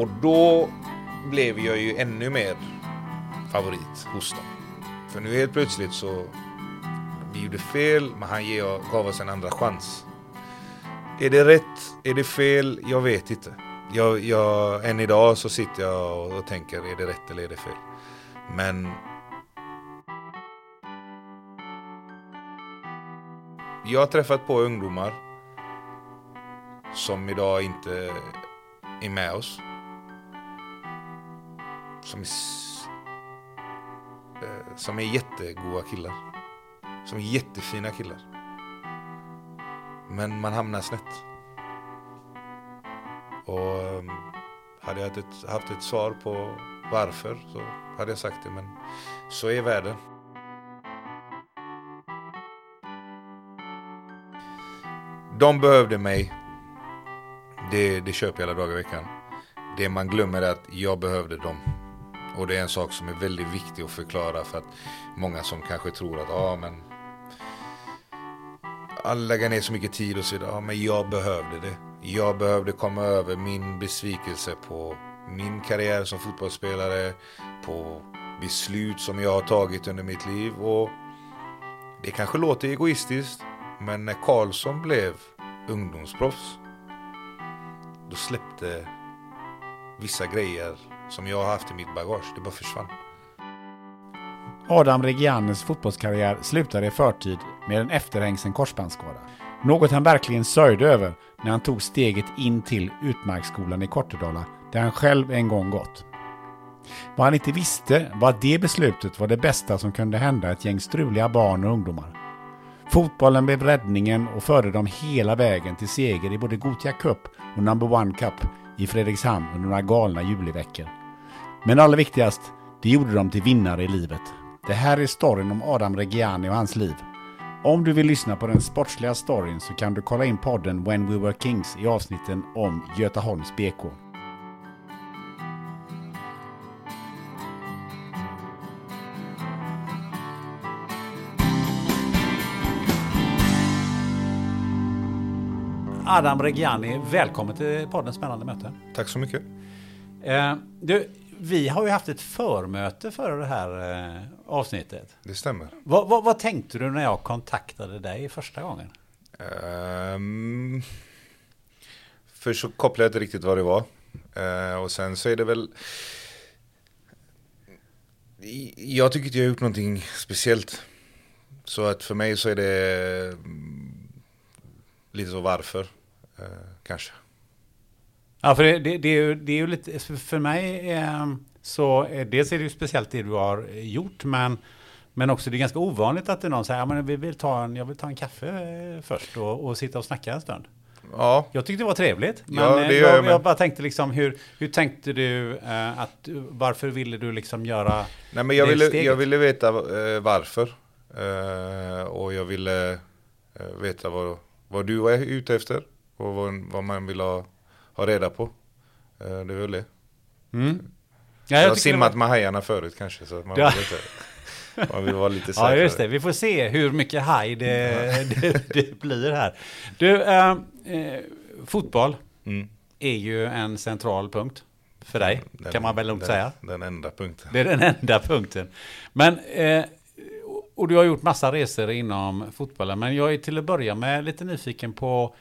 Och då blev jag ju ännu mer favorit hos dem. För nu helt plötsligt så vi gjorde fel, men han gav oss en andra chans. Är det rätt? Är det fel? Jag vet inte. Jag, jag, än idag så sitter jag och, och tänker, är det rätt eller är det fel? Men jag har träffat på ungdomar som idag inte är med oss. Som är, eh, som är jättegoda killar. Som är jättefina killar. Men man hamnar snett. Och ehm, hade jag haft ett, haft ett svar på varför så hade jag sagt det. Men så är världen. De behövde mig. Det, det köper jag alla dagar i veckan. Det man glömmer är att jag behövde dem. Och det är en sak som är väldigt viktig att förklara för att många som kanske tror att ja men alla lägger ner så mycket tid och så vidare. Ja, men jag behövde det. Jag behövde komma över min besvikelse på min karriär som fotbollsspelare, på beslut som jag har tagit under mitt liv. Och det kanske låter egoistiskt, men när Karlsson blev ungdomsproffs, då släppte vissa grejer som jag har haft i mitt bagage. Det bara försvann. Adam Regianes fotbollskarriär slutade i förtid med en efterhängsen korsbandsskada. Något han verkligen sörjde över när han tog steget in till Utmarksskolan i Kortedala, där han själv en gång gått. Vad han inte visste var att det beslutet var det bästa som kunde hända ett gäng struliga barn och ungdomar. Fotbollen blev räddningen och förde dem hela vägen till seger i både Gothia Cup och Number One Cup i Fredrikshamn under några galna juliveckor. Men allra viktigast, det gjorde dem till vinnare i livet. Det här är storyn om Adam Reggiani och hans liv. Om du vill lyssna på den sportsliga storyn så kan du kolla in podden When We Were Kings i avsnitten om Götaholms BK. Adam Reggiani, välkommen till podden Spännande möte. Tack så mycket. Eh, du, vi har ju haft ett förmöte för det här eh, avsnittet. Det stämmer. Vad, vad, vad tänkte du när jag kontaktade dig första gången? Um, först så kopplade jag inte riktigt vad det var. Eh, och sen så är det väl... Jag tycker inte jag har gjort någonting speciellt. Så att för mig så är det mm, lite så varför. eh, kanske. Ja, för det, det, det, är, ju, det är ju lite, för mig eh, så, eh, dels är det ju speciellt det du har gjort, men, men också det är ganska ovanligt att det är någon säger, ja men vi vill ta en, jag vill ta en kaffe eh, först och, och sitta och snacka en stund. Ja, Jag tyckte det var trevligt, men Ja, eh, jag jag, jag bara tänkte liksom, hur, hur tänkte du eh, att, varför ville du liksom göra Nej men jag ville, steget? jag ville veta eh, varför. Eh, och jag ville eh, veta vad, vad du var ute efter. Och vad, vad man vill ha, ha reda på. Eh, det är väl det. Mm. Ja, Jag, har tycker det simmat var- med hajarna förut kanske. Så att man Ja. vill inte. Man vill vara lite säker. Ja, just det. Vi får se hur mycket haj det, det, det blir här. Du, äh, fotboll Mm. är ju en central punkt för dig, Den- kan man väl lugnt säga. Den enda punkten. Det är den enda punkten. Men, eh, och du har gjort massa resor inom fotbollen, men jag är till att börja med lite nyfiken på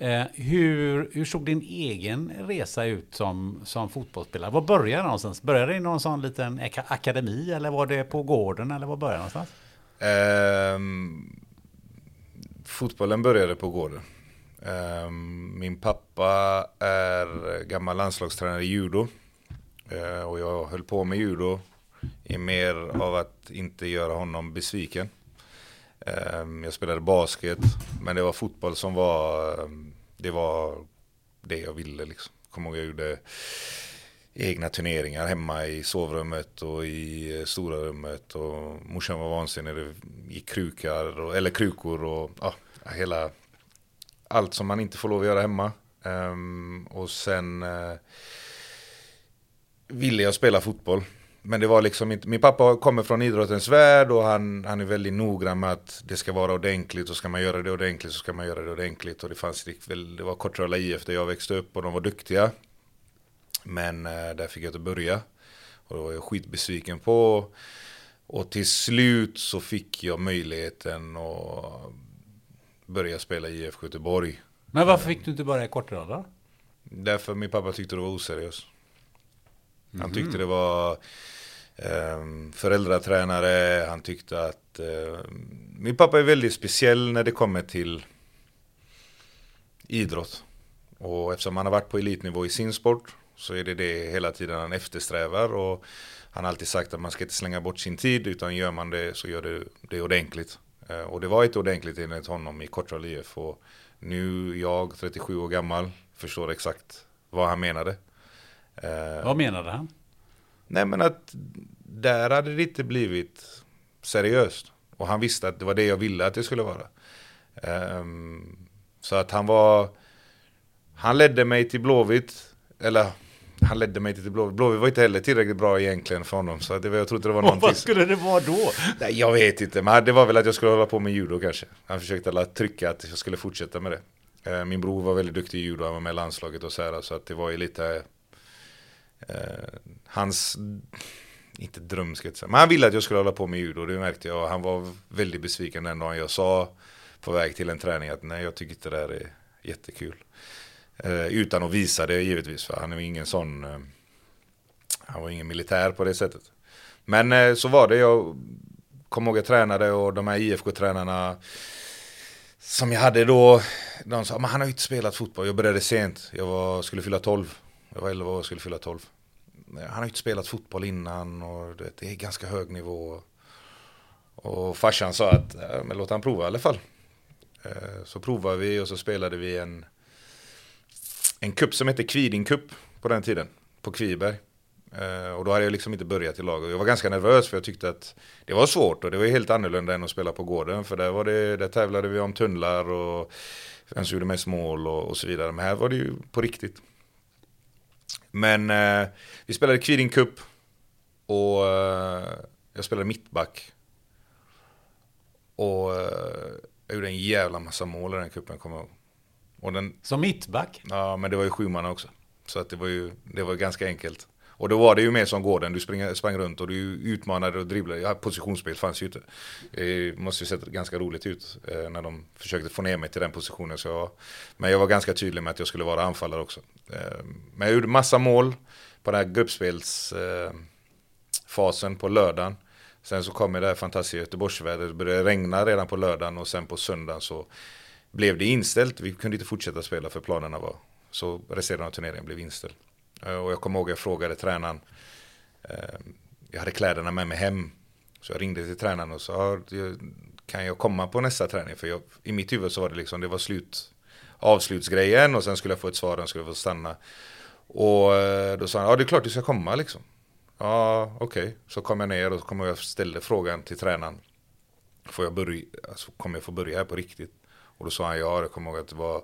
eh, hur, hur såg din egen resa ut som, som fotbollsspelare? Var började det någonstans? Började det i någon sån liten akademi eller var det på gården eller var började det någonstans? Ehm, fotbollen började på gården. Ehm, min pappa är gammal landslagstränare i judo. Eh, och jag höll på med judo i mer av att inte göra honom besviken. Ehm, jag spelade basket, men det var fotboll som var, ehm, det var det jag ville liksom. Kommer ihåg jag gjorde egna turneringar hemma i sovrummet och i eh, stora rummet och morsan var vansinnig. Det gick krukar och, eller krukor och ja, hela allt som man inte får lov att göra hemma. Um, och sen uh, ville jag spela fotboll. Men det var liksom inte, min pappa kommer från idrottens värld och han, han är väldigt noggrann med att det ska vara ordentligt och ska man göra det ordentligt så ska man göra det ordentligt. Och det fanns det var Kortröla IF där jag växte upp och de var duktiga. Men eh, där fick jag inte börja. Och då var jag skitbesviken på. Och till slut så fick jag möjligheten att börja spela i IFK Göteborg. Men varför fick du inte börja i Kortedala? Därför min pappa tyckte det var oseriöst. Han tyckte det var um, föräldratränare, han tyckte att eh, min pappa är väldigt speciell när det kommer till idrott. Och eftersom han har varit på elitnivå i sin sport så är det det hela tiden han eftersträvar. Och han har alltid sagt att man ska inte slänga bort sin tid utan gör man det så gör det det ordentligt. Eh, Och det var inte ordentligt enligt honom i Kortrall IF. Och nu jag, 37 år gammal, förstår exakt vad han menade. Eh, Vad menade han? Nej men att där hade det inte blivit seriöst. Och han visste att det var det jag ville att det skulle vara. Ehm, så att han var... Han ledde mig till Blåvitt. Eller han ledde mig till Blåvitt. Blåvitt var inte heller tillräckligt bra egentligen för honom. Så det jag trodde det var Och någonting. vad skulle det vara då? Nej, jag vet inte, men det var väl att jag skulle hålla på med judo kanske. Han försökte alla trycka att jag skulle fortsätta med det. Eh, Min bror var väldigt duktig i judo, han var med i landslaget och så här, så att det var ju lite eh, hans, inte dröm ska jag säga, men han ville att jag skulle hålla på med judo, det märkte jag. Han var väldigt besviken den dagen jag sa på väg till en träning att nej, jag tycker inte det där är jättekul. Eh, utan att visa det givetvis, för han är ingen sån, eh, han var ingen militär på det sättet. Men eh, så var det, jag kommer ihåg jag tränade och de här IFK-tränarna som jag hade då, de sa, men han har ju inte spelat fotboll, jag började sent, jag var, skulle fylla 12, jag var 11 år och skulle fylla 12. Eh, han har ju inte spelat fotboll innan och du vet, det är ganska hög nivå. Och farsan sa att, men låt han prova i alla fall. Eh, så provade vi och så spelade vi en, en kupp som hette Kviding Cup på den tiden, på Kviberg. Eh, och då hade jag liksom inte börjat i laget. Jag var ganska nervös för jag tyckte att det var svårt och det var helt annorlunda än att spela på gården. För där, var det, där tävlade vi om tunnlar och vem som gjorde mest mål och, och så vidare. Men här var det ju på riktigt. Men eh, vi spelade Kviding Cup och eh, jag spelade mittback. Och eh, jag gjorde en jävla massa mål i den kuppen kommer jag ihåg. Och den, Som mittback? Ja, men det var ju sju man också. Så att det var ju det var ganska enkelt. Och då var det ju mer som gården, du sprang, sprang runt och du utmanade och dribblade. Ja, positionsspel fanns ju inte. Det måste ju sett ganska roligt ut eh, när de försökte få ner mig till den positionen. Så jag, men jag var ganska tydlig med att jag skulle vara anfallare också. Eh, men jag gjorde massa mål på den här gruppspelsfasen eh, på lördagen. Sen så kom det här fantastiska Göteborgsvädret, det började regna redan på lördagen och sen på söndagen så blev det inställt. Vi kunde inte fortsätta spela för planerna var så resten av turneringen blev inställd. Eh, och jag kommer ihåg jag frågade tränaren. Ehm, jag hade kläderna med mig hem. Så jag ringde till tränaren och sa kan jag komma på nästa träning? För jag, i mitt huvud så var det liksom det var slut avslutsgrejen och sen skulle jag få ett svar och skulle få stanna. Och eh, då sa han ja det är klart du ska komma liksom. Ja okej, så kom jag ner och så kom jag ställde frågan till tränaren. Får jag börja, alltså, kommer jag få börja här på riktigt? Och då sa han ja, jag kommer ihåg att det var,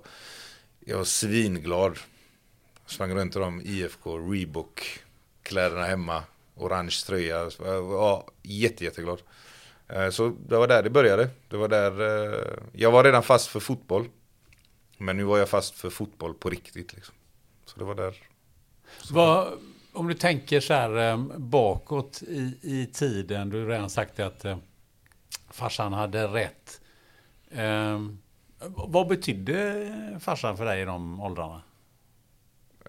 jag var svinglad. Sprang runt i de IFK Reebok kläderna hemma, orange tröja. Ja, jätte, jätteglad. Eh, så det var där det började. Det var där, eh, jag var redan fast för fotboll. Men nu var jag fast för fotboll på riktigt. Liksom. Så det var där. Vad, om du tänker så här eh, bakåt i, i tiden, du har redan sagt att farsan hade rätt. Vad betydde farsan för dig i de åldrarna?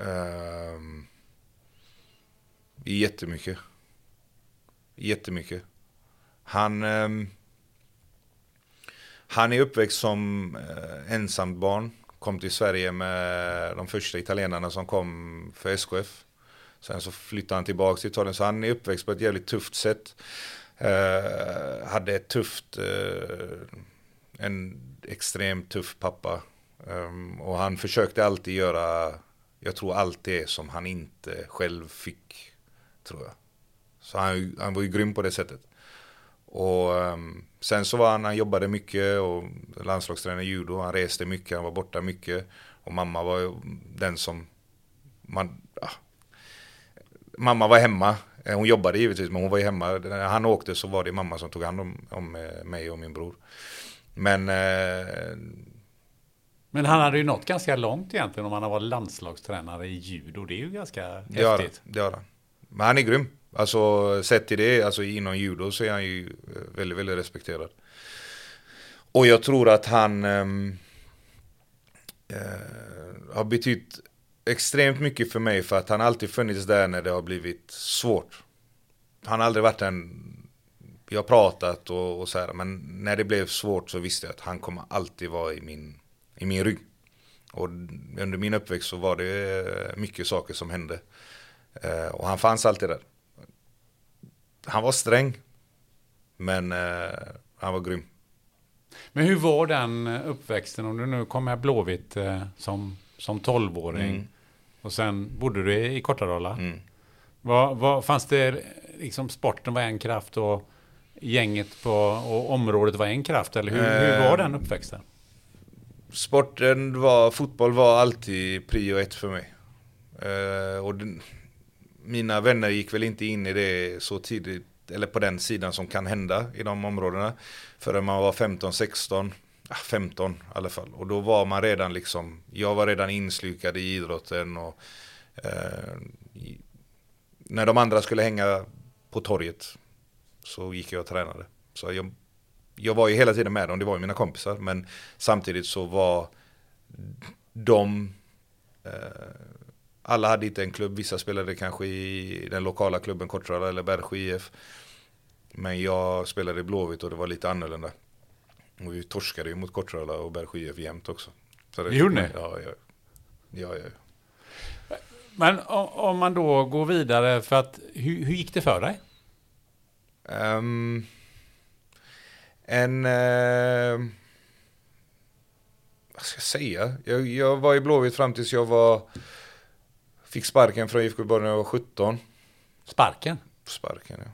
Ehm, jättemycket. Jättemycket. Han, ehm, han är uppväxt som eh, uh, ensamt barn. Kom till Sverige med de första italienarna som kom för SKF. Sen så flyttade han tillbaka till Italien. Så han är uppväxt på ett jävligt tufft sätt. Uh, hade ett tufft, uh, en extremt tuff pappa. Um, och han försökte alltid göra, jag tror allt det som han inte själv fick, tror jag. Så han, han var ju grym på det sättet. Och um, sen så var han, han jobbade mycket och landslagstränare i judo, han reste mycket, han var borta mycket. Och mamma var ju den som, man, ja. Mamma var hemma, eh, hon jobbade givetvis men hon var ju hemma. När han åkte så var det mamma som tog hand om, om eh, mig och min bror. Men eh, men han hade ju nått ganska långt egentligen om han har varit landslagstränare i judo. Det är ju ganska det har häftigt. Det har han. Men han är grym. Alltså sett till det, alltså inom judo så är han ju eh, väldigt, väldigt respekterad. Och jag tror att han eh, har betytt extremt mycket för mig för att han alltid funnits där när det har blivit svårt. Han har aldrig varit en, vi har pratat och, och så här, men när det blev svårt så visste jag att han kommer alltid vara i min, i min rygg. Och under min uppväxt så var det eh, mycket saker som hände. Eh, och han fanns alltid där. Han var sträng, men eh, han var grym. Men hur var den uppväxten? Om du nu kom med Blåvitt som, som 12-åring Mm. och sen bodde du i Kortedala. Mm. Vad, vad, fanns det liksom sporten var en kraft och gänget på och området var en kraft? Eller hur, hur var den uppväxten? Sporten var, fotboll var alltid prio ett för mig. Uh, och den, mina vänner gick väl inte in i det så tidigt, eller på den sidan som kan hända i de områdena. Förrän man var 15, 16, 15 i alla fall. Och då var man redan liksom, jag var redan inslukad i idrotten och uh, i, när de andra skulle hänga på torget så gick jag och tränade. Så jag, jag var ju hela tiden med dem, det var ju mina kompisar. Men samtidigt så var de, eh, alla hade inte en klubb, vissa spelade kanske i den lokala klubben Kortrala eller Bergsjö IF. Men jag spelade i Blåvitt och det var lite annorlunda. Och vi torskade ju mot Kortrala och Bergsjö IF jämt också. Så det Gjorde ni? Ja, ja. ja, ja. Men om, man då går vidare för att hur, hur gick det för dig? Ehm, en... Uh, vad ska jag säga? Jag, jag var i Blåvitt fram tills jag var... Fick sparken från IFK Göteborg när jag var 17. Sparken? Sparken, ja.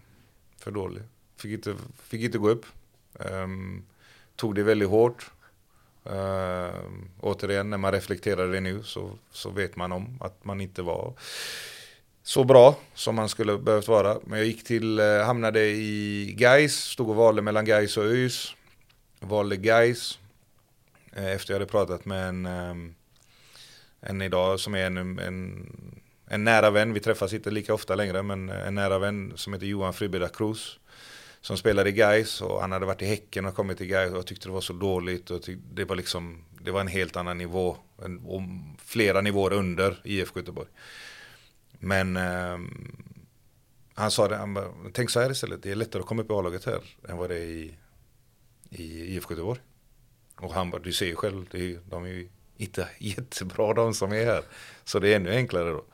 För dålig. Fick inte, fick inte gå upp. Ehm, tog det väldigt hårt. Ehm, återigen, när man reflekterar det nu så, så vet man om att man inte var så bra som man skulle behövt vara. Men jag gick till, eh, hamnade i Gais, stod och valde mellan Gais och ÖIS. Valde Gais eh, efter jag hade pratat med en, eh, en idag som är en, en, en nära vän. Vi träffas inte lika ofta längre, men en nära vän som heter Johan Fribeda Cruz. Som spelade i Gais och han hade varit i Häcken och kommit till Gais och tyckte det var så dåligt. Och det var liksom, det var en helt annan nivå. En, och flera nivåer under IFK Göteborg. Men eh, han sa det, han bara, tänk så här istället, det är lättare att komma upp i A-laget här än vad det är i, i IFK Göteborg. Och han bara, du ser ju själv, det är, de är ju inte jättebra de som är här. Så det är ännu enklare då.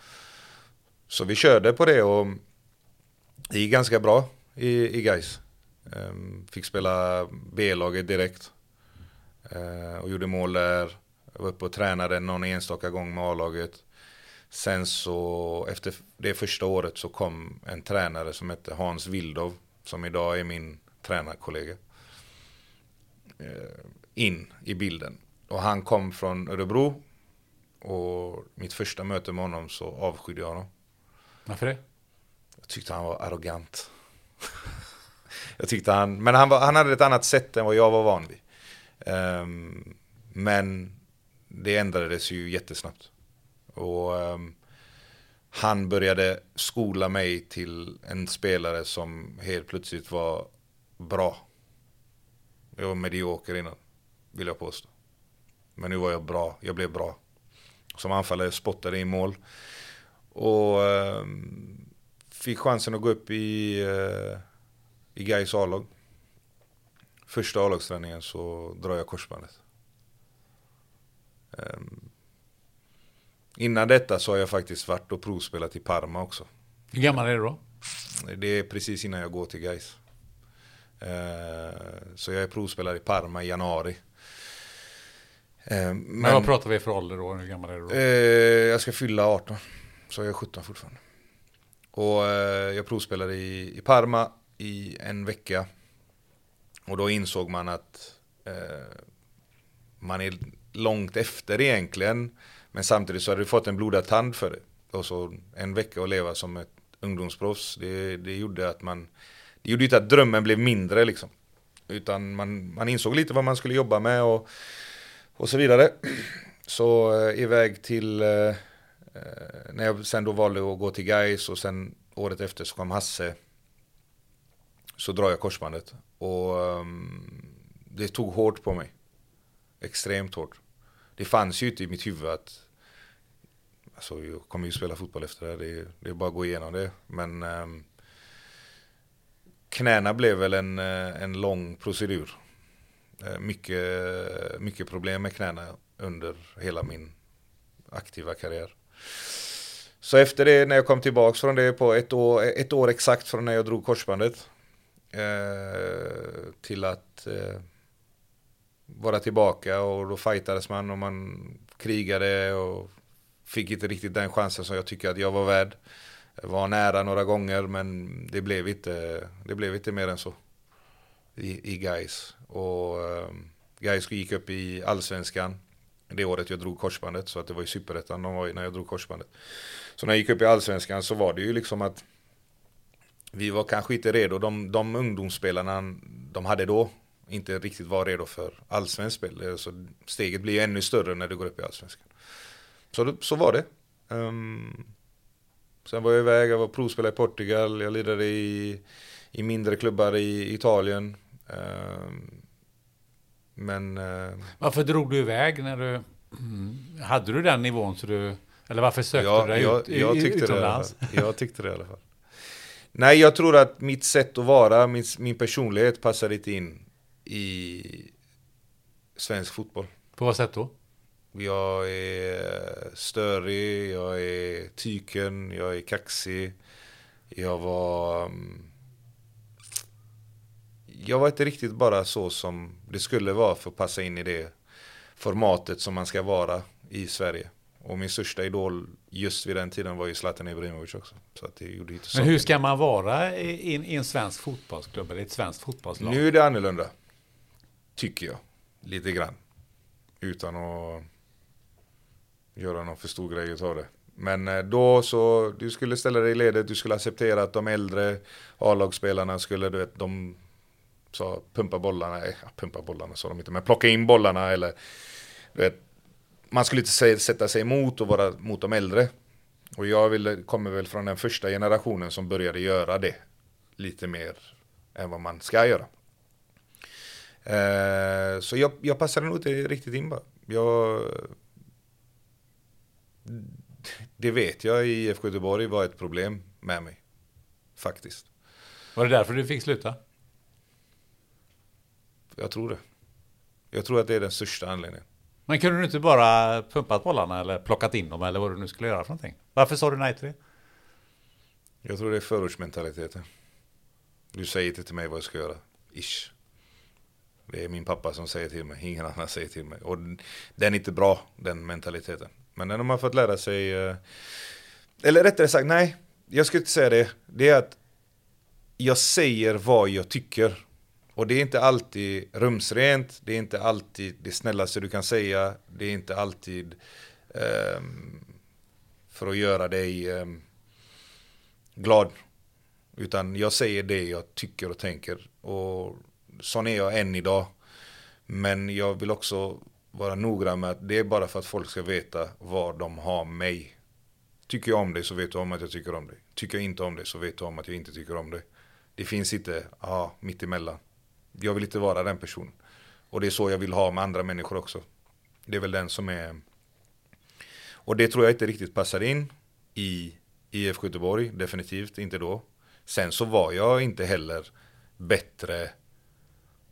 Så vi körde på det och det gick ganska bra i, i Gais. Ehm, fick spela B-laget direkt. Ehm, och gjorde mål där. Jag var uppe och tränade någon enstaka gång med A-laget. Sen så efter det första året så kom en tränare som hette Hans Wildov. Som idag är min tränarkollega. eh, In i bilden. Och han kom från Örebro. Och mitt första möte med honom så avskydde jag honom. Varför det? Jag tyckte han var arrogant. jag tyckte han, men han, var, han hade ett annat sätt än vad jag var van vid. Um, men det ändrades ju jättesnabbt. Och um, han började skola mig till en spelare som helt plötsligt var bra. Jag var medioker innan, vill jag påstå. Men nu var jag bra, jag blev bra. Som anfallare spottade i mål. Och um, fick chansen att gå upp i, uh, i Gais A-lag. Första A-lagsträningen så drar jag korsbandet. Um, innan detta så har jag faktiskt varit och provspelat i Parma också. Hur gammal är du då? Det är precis innan jag går till Gais. Uh, så jag är provspelare i Parma i januari. Men, men vad pratar vi för ålder då? Hur gammal är du då? jag ska fylla 18. Så jag är 17 fortfarande. Och eh, jag provspelade i, i Parma i en vecka. Och då insåg man att eh, man är långt efter egentligen. Men samtidigt så hade du fått en blodad tand för det. Och så en vecka att leva som ett ungdomsproffs. Det, det gjorde att man... Det gjorde inte att drömmen blev mindre liksom. Utan man, man insåg lite vad man skulle jobba med och, och så vidare. Så eh, iväg till... Eh, eh när jag sen då valde att gå till Gais och sen året efter så kom Hasse. Så drar jag korsbandet. Och um, det tog hårt på mig. Extremt hårt. Det fanns ju inte i mitt huvud att Alltså jag kommer ju spela fotboll efter det, det är, det är bara att gå igenom det. Men eh, knäna blev väl en, eh, en lång procedur. Eh, mycket, mycket problem med knäna under hela min aktiva karriär. Så efter det, när jag kom tillbaka från det på ett år, ett år exakt från när jag drog korsbandet. Eh, till att eh, vara tillbaka och då fightades man och man krigade och fick inte riktigt den chansen som jag tycker att jag var värd. Jag var nära några gånger men det blev inte, det blev inte mer än så. I, i guys. Och eh, guys gick upp i allsvenskan det året jag drog korsbandet. Så att det var i superettan de var när jag drog korsbandet. Så när jag gick upp i allsvenskan så var det ju liksom att vi var kanske inte redo. De, de ungdomsspelarna de hade då inte riktigt var redo för allsvenskt spel. Så steget blir ju ännu större när du går upp i allsvenskan. Så, så var det. Um, sen var jag iväg, jag var provspelare i Portugal, jag lirade i, i mindre klubbar i Italien. Um, men... Eh, varför drog du iväg när du... Hade du den nivån så du... Eller varför sökte ja, du dig jag, ut, jag tyckte utomlands? Det jag tyckte det i alla fall. Nej, jag tror att mitt sätt att vara, min, min personlighet passar inte in i svensk fotboll. På vad sätt då? Jag är störig, jag är tyken, jag är kaxig. Jag var... Um, jag var inte riktigt bara så som det skulle vara för att passa in i det formatet som man ska vara i Sverige. Och min största idol just vid den tiden var ju Zlatan Ibrahimovic också. Så att det gjorde inte Men hur ska man vara i, i en svensk fotbollsklubb eller ett svenskt fotbollslag? Nu är det annorlunda. Tycker jag. Lite grann. Utan att göra någon för stor grej av det. Men eh, då så, du skulle ställa dig i ledet, du skulle acceptera att de äldre A-lagsspelarna skulle, du vet, de sa pumpa bollarna, ja, pumpa bollarna sa de inte, men plocka in bollarna eller du vet, man skulle inte sätta sig emot och vara mot de äldre. Och jag vill, kommer väl från den första generationen som började göra det lite mer än vad man ska göra. Eh, så jag, jag passade nog inte riktigt in bara. Jag, det vet jag i IFK Göteborg var ett problem med mig. Faktiskt. Var det därför du fick sluta? Jag tror det. Jag tror att det är den största anledningen. Men kunde du inte bara pumpat bollarna eller plockat in dem eller vad du nu skulle göra för någonting? Varför sa du nej till det? Jag tror det är förortsmentaliteten. Du säger inte till mig vad jag ska göra. Ish. Det är min pappa som säger till mig, ingen annan säger till mig. Och den är inte bra, den mentaliteten. Men den har man fått lära sig, eh, eller rättare sagt, nej, jag skulle inte säga det. Det är att jag säger vad jag tycker och det är inte alltid rumsrent, det är inte alltid det snällaste du kan säga, det är inte alltid um, för att göra dig um, glad. Utan jag säger det jag tycker och tänker. Och sån är jag än idag. Men jag vill också vara noggrann med att det är bara för att folk ska veta var de har mig. Tycker jag om dig så vet du om att jag tycker om dig. Tycker jag inte om dig så vet du om att jag inte tycker om dig. Det finns inte, ja, mitt emellan. Jag vill inte vara den personen. Och det är så jag vill ha med andra människor också. Det är väl den som är... Och det tror jag inte riktigt passar in i IF Göteborg, definitivt inte då. Sen så var jag inte heller bättre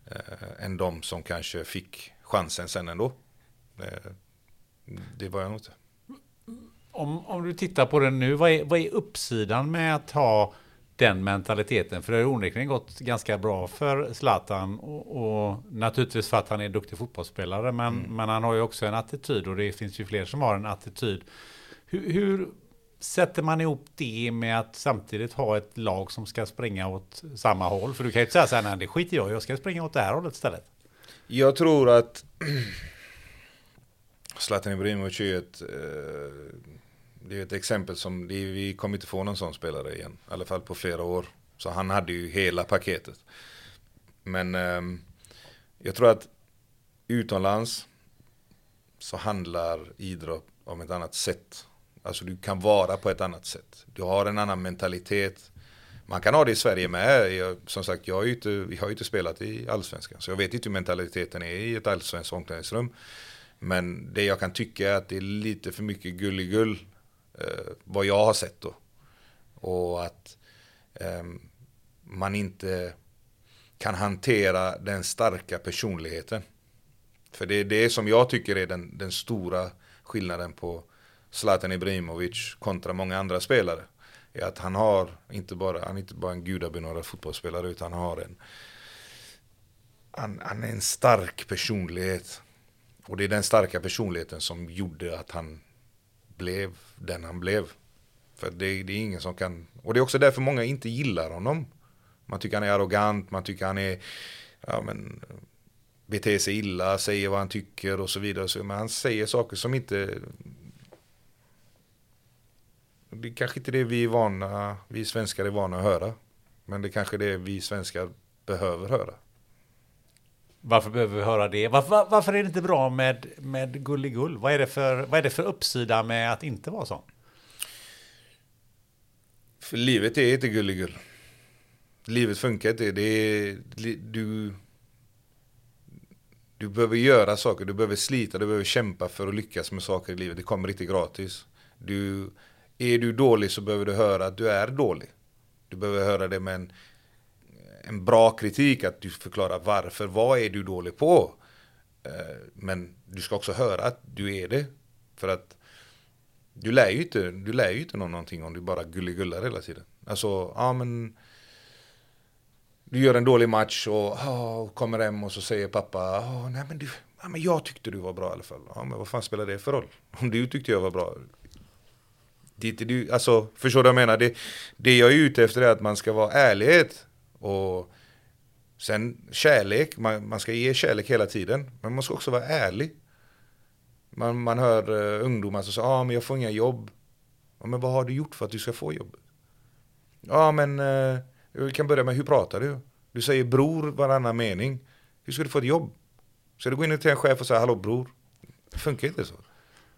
eh, än de som kanske fick chansen sen ändå. Eh, det var jag nog inte. Om, om du tittar på det nu, vad är, vad är uppsidan med att ha den mentaliteten? För det har onekligen gått ganska bra för Zlatan och, och, naturligtvis för att han är duktig fotbollsspelare. Men, mm. men han har ju också en attityd och det finns ju fler som har en attityd. Hur, hur sätter man ihop det med att samtidigt ha ett lag som ska springa åt samma håll? För du kan ju inte säga så här, nej det skiter jag jag ska springa åt det här hållet istället. Jag tror att Zlatan Ibrahimovic är ett, eh, det är ett exempel som, vi kommer inte få någon sån spelare igen. I alla fall på flera år. Så han hade ju hela paketet. Men ehm, jag tror att utomlands så handlar idrott om ett annat sätt. Alltså du kan vara på ett annat sätt. Du har en annan mentalitet. Man kan ha det i Sverige med. Jag, som sagt, jag har ju inte, jag har inte spelat i allsvenskan. Så jag vet inte hur mentaliteten är i ett allsvenskt omklädningsrum. Men det jag kan tycka är att det är lite för mycket gulligull. Eh, vad jag har sett då. Och att eh, man inte kan hantera den starka personligheten. För det är det som jag tycker är den, den stora skillnaden på Zlatan Ibrahimovic kontra många andra spelare är att han har inte bara, han är inte bara en gudabenådad fotbollsspelare utan han har en han, han är en stark personlighet. Och det är den starka personligheten som gjorde att han blev den han blev. För det, det, är ingen som kan, och det är också därför många inte gillar honom. Man tycker han är arrogant, man tycker han är, ja men, beter sig illa, säger vad han tycker och så vidare. Men han säger saker som inte det är kanske inte det vi är vana, vi svenskar är vana att höra. Men det är kanske det vi svenskar behöver höra. Varför behöver vi höra det? Varför, varför är det inte bra med, med gulligull? Vad är, det för, vad är det för uppsida med att inte vara sån? För livet är inte gulligull. Livet funkar inte. Det är, du, du behöver göra saker, du behöver slita, du behöver kämpa för att lyckas med saker i livet. Det kommer inte gratis. Du är du dålig så behöver du höra att du är dålig. Du behöver höra det med en, en bra kritik, att du förklarar varför. Vad är du dålig på? Eh, men du ska också höra att du är det. För att du lär ju inte, du lär ju inte någon någonting om du bara gulligullar hela tiden. Alltså, ja men du gör en dålig match och oh, kommer hem och så säger pappa, oh, nej men du, ja, men jag tyckte du var bra i alla fall. Ja, men vad fan spelar det för roll? Om du tyckte jag var bra, det, det, alltså, förstår du vad jag menar? Det, det jag är ute efter är att man ska vara ärlighet. Och sen kärlek, man, man ska ge kärlek hela tiden. Men man ska också vara ärlig. Man, man hör uh, ungdomar som säger, ja ah, men jag får inga jobb. Ja, men vad har du gjort för att du ska få jobb? Ja men, eh, uh, vi kan börja med, hur pratar du? Du säger bror varannan mening. Hur ska du få ett jobb? Ska du gå in till en chef och säga, hallå bror? Det funkar inte så.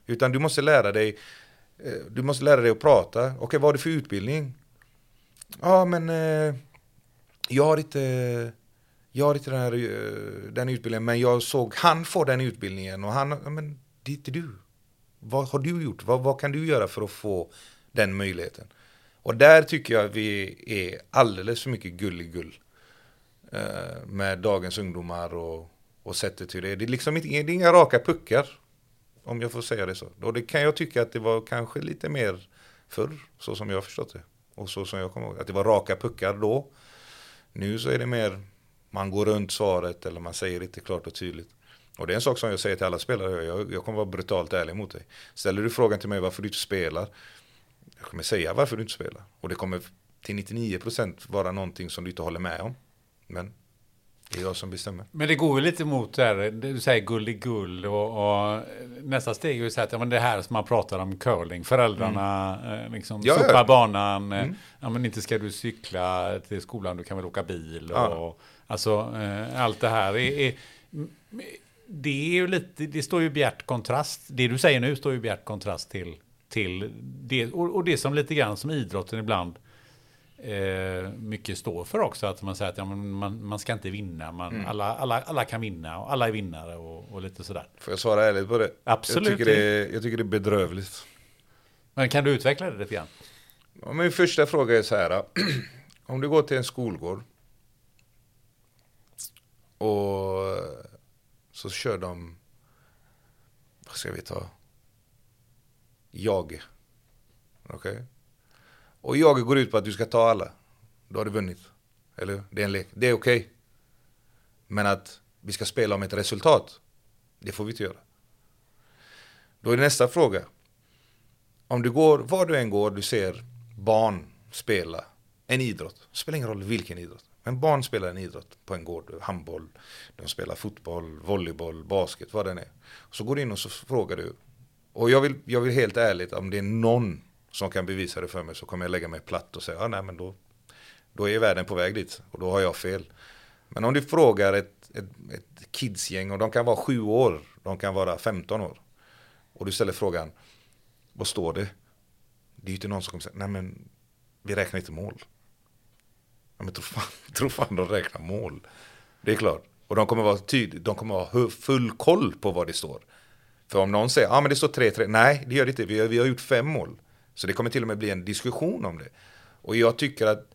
Utan du måste lära dig Eh, du måste lära dig att prata. Okej, okay, vad har du för utbildning? Ja, men eh, jag har inte, jag har inte den, här, eh, den utbildningen, men jag såg han få den utbildningen och han, men det är inte du. Vad har du gjort? Vad, vad kan du göra för att få den möjligheten? Och där tycker jag vi är alldeles för mycket gulligull med dagens ungdomar och, och sättet hur det är. Det är liksom inte, det är inga raka puckar. Om jag får säga det så. Och det kan jag tycka att det var kanske lite mer förr, så som jag har förstått det. Och så som jag kommer ihåg, att det var raka puckar då. Nu så är det mer, man går runt svaret eller man säger inte klart och tydligt. Och det är en sak som jag säger till alla spelare, jag, jag kommer vara brutalt ärlig mot dig. Ställer du frågan till mig varför du inte spelar, jag kommer säga varför du inte spelar. Och det kommer till 99% vara någonting som du inte håller med om. Men det är jag som bestämmer. Men det går ju lite mot det här, du säger gulligull och, och nästa steg är ju så att ja, men det här som man pratar om curling, föräldrarna eh, liksom Mm. Ja, sopar ja. Mm. banan, eh, ja men inte ska du cykla till skolan, du kan väl åka bil och, Ja. alltså eh, allt det här är, är det är ju lite, det står ju bjärt kontrast, det du säger nu står ju bjärt kontrast till, till det, och, och det som lite grann som idrotten ibland eh, mycket står för också. Att man säger att ja, man, man ska inte vinna. Man, Mm. alla, alla, alla kan vinna och alla är vinnare och, och lite sådär. Får jag svara ärligt på det? Absolut. Jag tycker det är, jag tycker det är bedrövligt. Men kan du utveckla det lite grann? Ja, min första fråga är så här. Om du går till en skolgård och så kör de, vad ska vi ta? Jag. Okej? Och jag går ut på att du ska ta alla. Då har du vunnit. Eller hur? Det är en lek. Det är okej. Men att vi ska spela om ett resultat, det får vi inte göra. Då är nästa fråga. Om du går, var du än går, du ser barn spela en idrott. Spelar ingen roll vilken idrott. Men barn spelar en idrott på en gård. Handboll, de spelar fotboll, volleyboll, basket, vad det än är. Så går du in och så frågar du. Och jag vill, jag vill helt ärligt, om det är någon som kan bevisa det för mig så kommer jag lägga mig platt och säga, ja nej men då, då är världen på väg dit och då har jag fel. Men om du frågar ett, ett, ett kidsgäng och de kan vara sju år, de kan vara 15 år. Och du ställer frågan, vad står det? Det är ju inte någon som kommer säga, nej men vi räknar inte mål. Ja, men tro fan, tro fan de räknar mål. Det är klart. Och de kommer vara tydliga, de kommer ha full koll på vad det står. För om någon säger, ja ah, men det står 3-3, nej det gör det inte, vi har, vi har gjort fem mål. Så det kommer till och med bli en diskussion om det. Och jag tycker att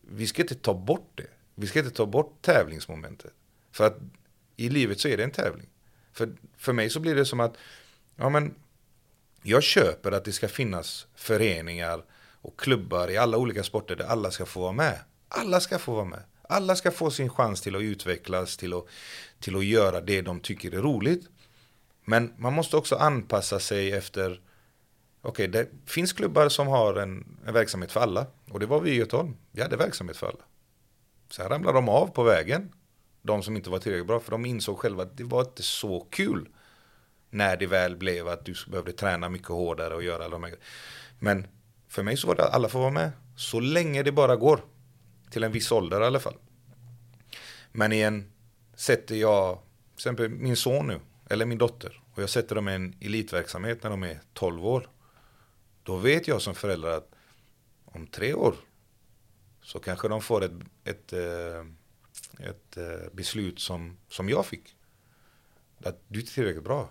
vi ska inte ta bort det. Vi ska inte ta bort tävlingsmomentet. För att i livet så är det en tävling. För, för mig så blir det som att, ja men jag köper att det ska finnas föreningar och klubbar i alla olika sporter där alla ska få vara med. Alla ska få vara med. Alla ska få sin chans till att utvecklas, till att, till att göra det de tycker är roligt. Men man måste också anpassa sig efter, okej det finns klubbar som har en, en verksamhet för alla. Och det var vi i Göteholm. vi hade verksamhet för alla. Sen ramlade de av på vägen, de som inte var tillräckligt bra, för de insåg själva att det var inte så kul när det väl blev att du behövde träna mycket hårdare och göra alla de här grejerna. Men för mig så var det att alla får vara med. Så länge det bara går. Till en viss ålder i alla fall. Men igen, sätter jag, till exempel min son nu, eller min dotter, och jag sätter dem i en elitverksamhet när de är 12 år. Då vet jag som förälder att om tre år så kanske de får ett, ett, eh, ett, ett beslut som, som jag fick. Att du är inte tillräckligt bra.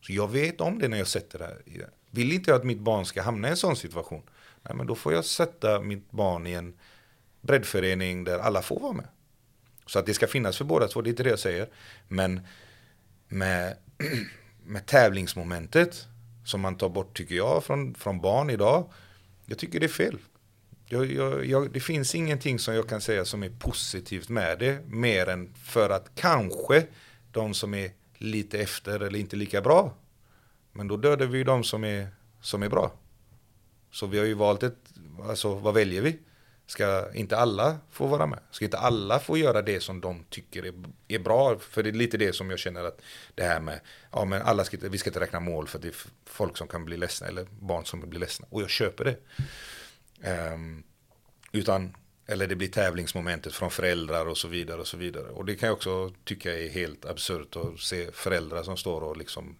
Så jag vet om det när jag sätter det i det. Vill inte jag att mitt barn ska hamna i en sån situation. Nej, men då får jag sätta mitt barn i en breddförening där alla får vara med. Så att det ska finnas för båda två, det är inte det jag säger. Men med, med tävlingsmomentet som man tar bort, tycker jag, från, från barn idag. Jag tycker det är fel. Jag, jag, jag, det finns ingenting som jag kan säga som är positivt med det. Mer än för att kanske de som är lite efter eller inte lika bra. Men då dödar vi ju de som är, som är bra. Så vi har ju valt ett, alltså vad väljer vi? Ska inte alla få vara med? Ska inte alla få göra det som de tycker är, är bra? För det är lite det som jag känner att det här med, ja men alla ska inte, vi ska inte räkna mål för det är folk som kan bli ledsna eller barn som blir ledsna. Och jag köper det. Um, utan, eller det blir tävlingsmomentet från föräldrar och så vidare och så vidare. Och det kan jag också tycka är helt absurt att se föräldrar som står och liksom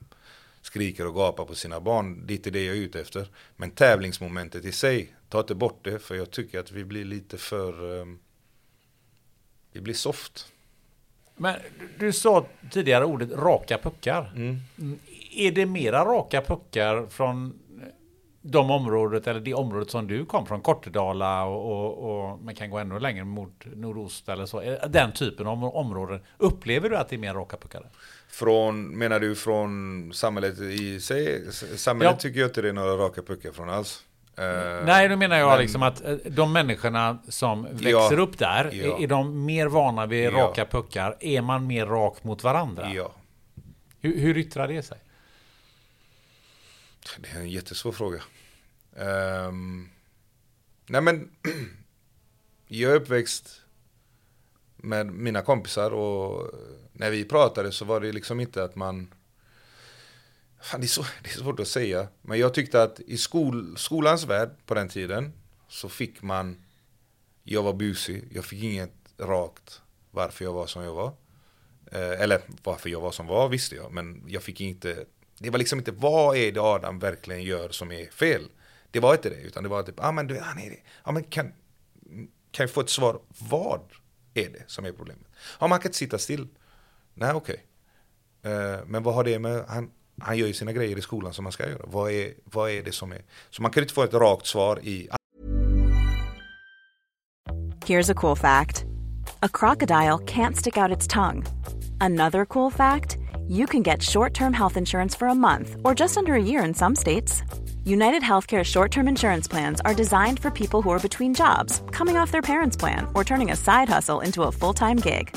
skriker och gapar på sina barn. Det är inte det jag är ute efter. Men tävlingsmomentet i sig, ta inte bort det för jag tycker att vi blir lite för, um, vi blir soft. Men du- sa tidigare ordet raka puckar. Mm. Är det mera raka puckar från de området eller det området som du kom från, Kortedala och, och, och man kan gå ännu längre mot nordost eller så. Den typen av områden. Upplever du att det är mer raka puckar? Från, menar du från samhället i sig? Samhället Ja. tycker jag inte det är några raka puckar från alls. Eh, Nej, då menar jag men- liksom att eh, de människorna som växer Ja. upp där, Ja. är, de mer vana vid Ja. raka puckar? Är man mer rak mot varandra? Ja, Hur, hur yttrar det sig? det är en jättesvår fråga. Ehm, nej men, jag är uppväxt med mina kompisar och när vi pratade så var det liksom inte att man Fan, det, är så, det är svårt att säga. Men jag tyckte att i skol, skolans värld på den tiden så fick man Jag var busig, jag fick inget rakt varför jag var som jag var. Eh, eller varför jag var som var visste jag, men jag fick inte Det var liksom inte vad är det Adam verkligen gör som är fel? Det var inte det, utan det var typ, ja ah, men du, han är det. Ah, men kan, kan jag få ett svar, vad är det som är problemet? Ja man kan inte sitta still. Nej okej. Okay. Eh, men vad har det med, han, han gör ju sina grejer i skolan som man ska göra. Vad är, vad är det som är? Så man kan inte få ett rakt svar i... Here's a cool fact. A crocodile can't stick out its tongue. Another cool fact. You can get short-term health insurance for a month or just under a year in some states. United Healthcare short term insurance plans are designed for people who are between jobs, coming off their parents' plan, or turning a side hustle into a full time gig.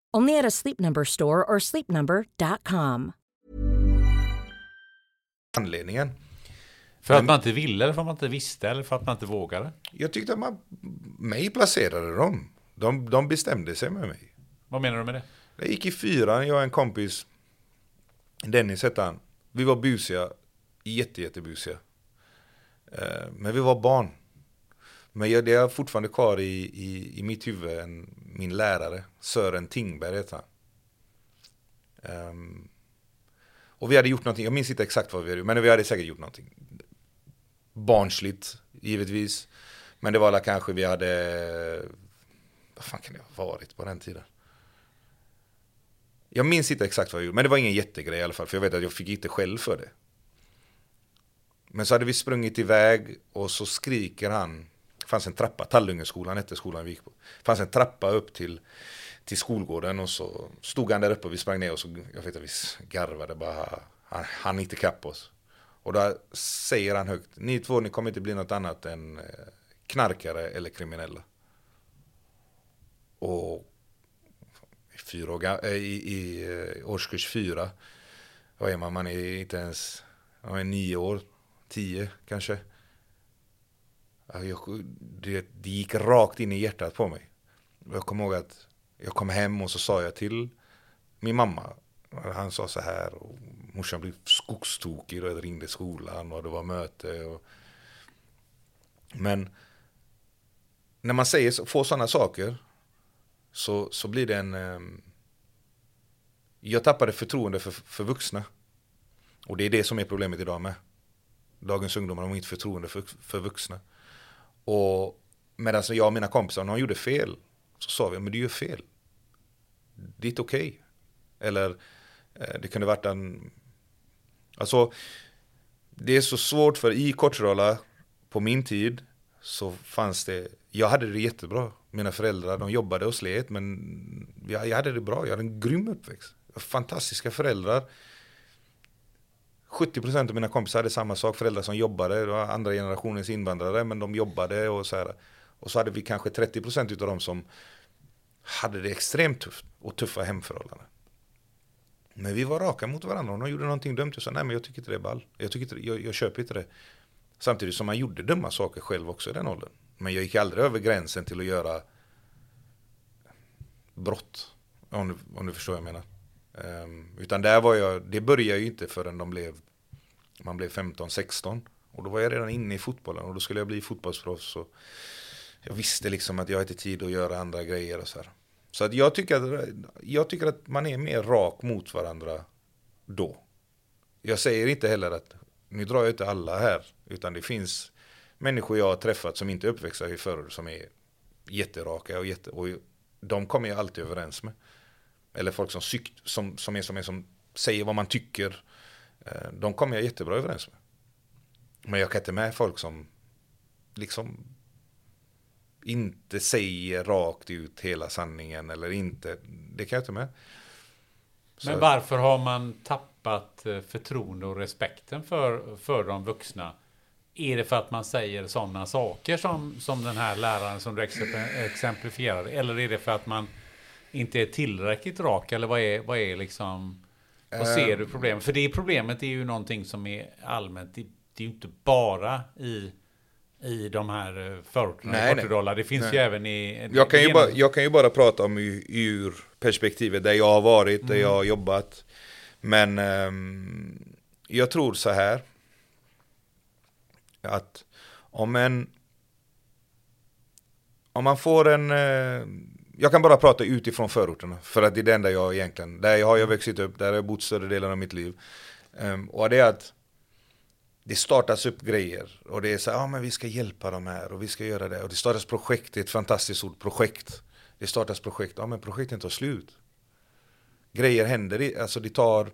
Only at a Sleep Number store or sleepnumber.com. Anledningen. För att man inte ville, eller för att man inte visste, eller för att man inte vågade? Jag tyckte att man, mig placerade dem. De, de bestämde sig med mig. Vad menar du med det? Jag gick i fyran, jag och en kompis, Dennis hette han. Vi var busiga, jätte, jättebusiga. Eh, men vi var barn. Men jag, det är fortfarande kvar i, i, i mitt huvud, en, min lärare, Sören Tingberg heter han. Um, och vi hade gjort någonting, jag minns inte exakt vad vi hade gjort, men vi hade säkert gjort någonting. Barnsligt, givetvis. Men det var väl kanske vi hade, vad fan kan det ha varit på den tiden? Jag minns inte exakt vad vi gjorde, men det var ingen jättegrej i alla fall, för jag vet att jag fick inte själv för det. Men så hade vi sprungit iväg och så skriker han, fanns en trappa, Tallungeskolan hette skolan vi gick på. Det fanns en trappa upp till, till skolgården och så stod han där uppe och vi sprang ner och så, jag vet att vi garvade bara, han, han inte kapp oss. Och då säger han högt, ni två ni kommer inte bli något annat än eh, knarkare eller kriminella. Och fyra år, eh, i, i, eh, årskurs fyra, vad är man, man är inte ens, man är nio år, tio kanske. Äh, jag, det, det gick rakt in i hjärtat på mig. Jag kommer ihåg att jag kom hem och så sa jag till min mamma. Han sa så här och morsan blev skogstokig och ringde skolan och det var möte. Och... Men när man säger, får sådana saker så, så blir det en... Um... jag tappade förtroende för, för vuxna. Och det är det som är problemet idag med. Dagens ungdomar har inte förtroende för, för vuxna. Och medan jag och mina kompisar, när de gjorde fel, så sa vi, men du gör fel. Det är inte okej. Okay. Eller eh, det kunde varit en... Alltså, det är så svårt för i Kortedala, på min tid, så fanns det, jag hade det jättebra. Mina föräldrar, de jobbade och slet, men jag, jag hade det bra. Jag hade en grym uppväxt. Fantastiska föräldrar 70% av mina kompisar hade samma sak, föräldrar som jobbade, det var andra generationens invandrare, men de jobbade och så här. Och så hade vi kanske 30% av dem som hade det extremt tufft och tuffa hemförhållanden. Men vi var raka mot varandra, om de gjorde någonting dumt, jag sa nej men jag tycker inte det är ball. Jag, tycker inte, jag, jag köper inte det. Samtidigt som man gjorde dumma saker själv också i den åldern. Men jag gick aldrig över gränsen till att göra brott. Om du, om du förstår vad jag menar. Um, utan där var jag, det började ju inte förrän de blev, man blev 15-16. Och då var jag redan inne i fotbollen och då skulle jag bli fotbollsproffs. Och jag visste liksom att jag hade tid att göra andra grejer och så här. Så att jag, tycker att, jag tycker att man är mer rak mot varandra då. Jag säger inte heller att, nu drar jag inte alla här, utan det finns människor jag har träffat som inte är uppväxta i förr som är jätteraka och, jätte, och de kommer jag alltid överens med. Eller folk som, syk, som, som, är, som, är, som säger vad man tycker. Eh, de kommer jag jättebra överens med. Men jag kan inte med folk som liksom inte säger rakt ut hela sanningen eller inte. Det kan jag inte med. Så. Men varför har man tappat eh, förtroende och respekten för, för de vuxna? Är det för att man säger sådana saker som, som den här läraren som du exemplifierade? Eller är det för att man inte är tillräckligt rak? Eller vad är, vad är liksom... Vad ser du problemet? För det problemet är ju någonting som är allmänt. Det, det är ju inte bara i i de här eh, förorterna i Portugal. Det finns nej. ju även i... Jag kan ju, bara, jag kan ju bara prata om ur perspektivet där jag har varit, där mm. jag har jobbat. Men um, jag tror så här. Att om en... Om man får en... Uh, jag kan bara prata utifrån förorterna. För att det är det enda jag egentligen... Där har jag vuxit upp, där har jag bott större delen av mitt liv. Um, och det är att det startas upp grejer och det är så här, ja men vi ska hjälpa dem här och vi ska göra det. Och det startas projekt, det är ett fantastiskt ord, projekt. Det startas projekt, ja men projekten tar slut. Grejer händer, alltså det tar,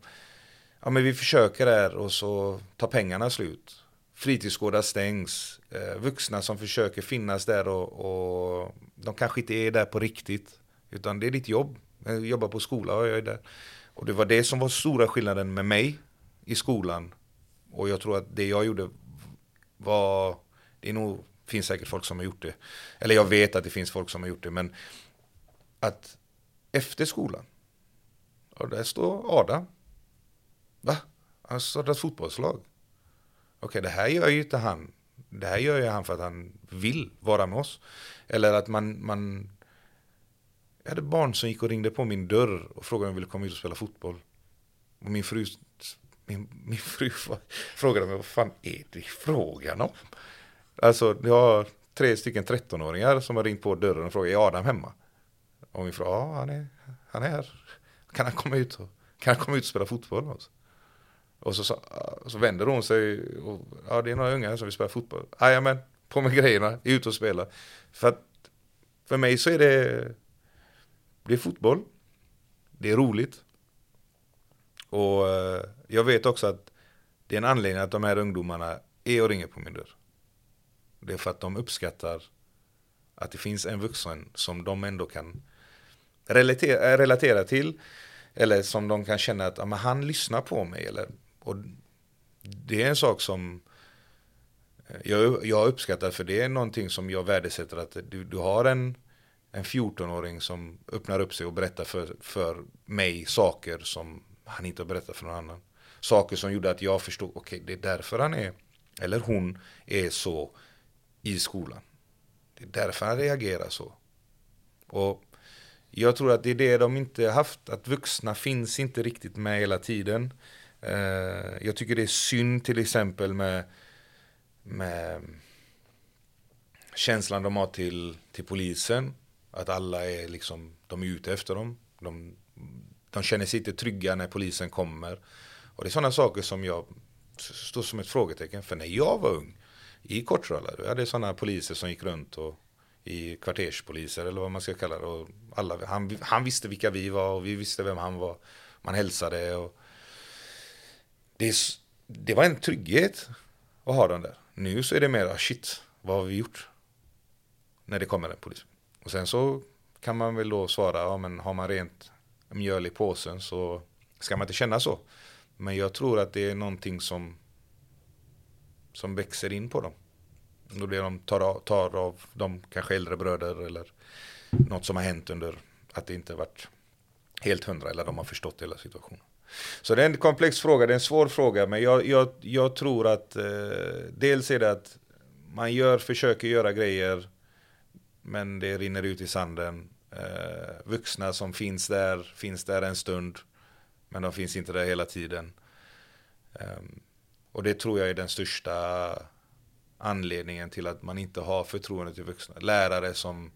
ja men vi försöker där och så tar pengarna slut. Fritidsgårdar stängs, eh, vuxna som försöker finnas där och, och de kanske inte är där på riktigt. Utan det är ditt jobb, jag jobbar på skola och jag är där. Och det var det som var stora skillnaden med mig i skolan och jag tror att det jag gjorde var, det är nog, finns säkert folk som har gjort det. Eller jag vet att det finns folk som har gjort det, men att efter skolan, och där står Adam. Va? Han har startat fotbollslag. Okej, okay, det här gör ju inte han. Det här gör ju han för att han vill vara med oss. Eller att man, man jag hade barn som gick och ringde på min dörr och frågade om jag ville komma ut och spela fotboll. Och min fru min, min fru frågade mig vad fan är det frågan om? Alltså jag har tre stycken 13-åringar som har ringt på dörren och frågat är Adam hemma? Och min fru, ja han är, han är här. Kan han komma ut och, kan han komma ut och spela fotboll? Alltså? Och så, så, så vänder hon sig och ja det är några unga som vill spela fotboll. Jajamän, på med grejerna, ut och spela. För att för mig så är det, det är fotboll. Det är roligt. Och eh, jag vet också att det är en anledning att de här ungdomarna är och ringer på min dörr. Det är för att de uppskattar att det finns en vuxen som de ändå kan relatera, eh, relatera till. Eller som de kan känna att ah, men han lyssnar på mig. Eller, och det är en sak som jag, jag uppskattar för det är någonting som jag värdesätter att du, du har en, en 14-åring som öppnar upp sig och berättar för, för mig saker som han inte har berättat för någon annan. Saker som gjorde att jag förstod, okej okay, det är därför han är, eller hon är så i skolan. Det är därför han reagerar så. Och jag tror att det är det de inte haft, att vuxna finns inte riktigt med hela tiden. Eh, jag tycker det är synd till exempel med, med känslan de har till, till polisen. Att alla är liksom, de är ute efter dem. De, de känner sig inte trygga när polisen kommer. Och det är sådana saker som jag står som ett frågetecken. För när jag var ung i Kortralla, då hade sådana poliser som gick runt och i kvarterspoliser eller vad man ska kalla det. Och alla, han, han visste vilka vi var och vi visste vem han var. Man hälsade och det, det var en trygghet att ha den där. Nu så är det mer, shit, vad har vi gjort? När det kommer en polis. Och sen så kan man väl då svara, ja men har man rent mjöl i påsen så ska man inte känna så. Men jag tror att det är någonting som, som växer in på dem. Då blir de tar av, tar av de kanske äldre bröder eller något som har hänt under att det inte varit helt hundra eller de har förstått hela situationen. Så det är en komplex fråga, det är en svår fråga men jag, jag, jag tror att eh, dels är det att man gör, försöker göra grejer men det rinner ut i sanden. Eh, vuxna som finns där, finns där en stund, men de finns inte där hela tiden. Eh, och det tror jag är den största anledningen till att man inte har förtroende till vuxna. Lärare som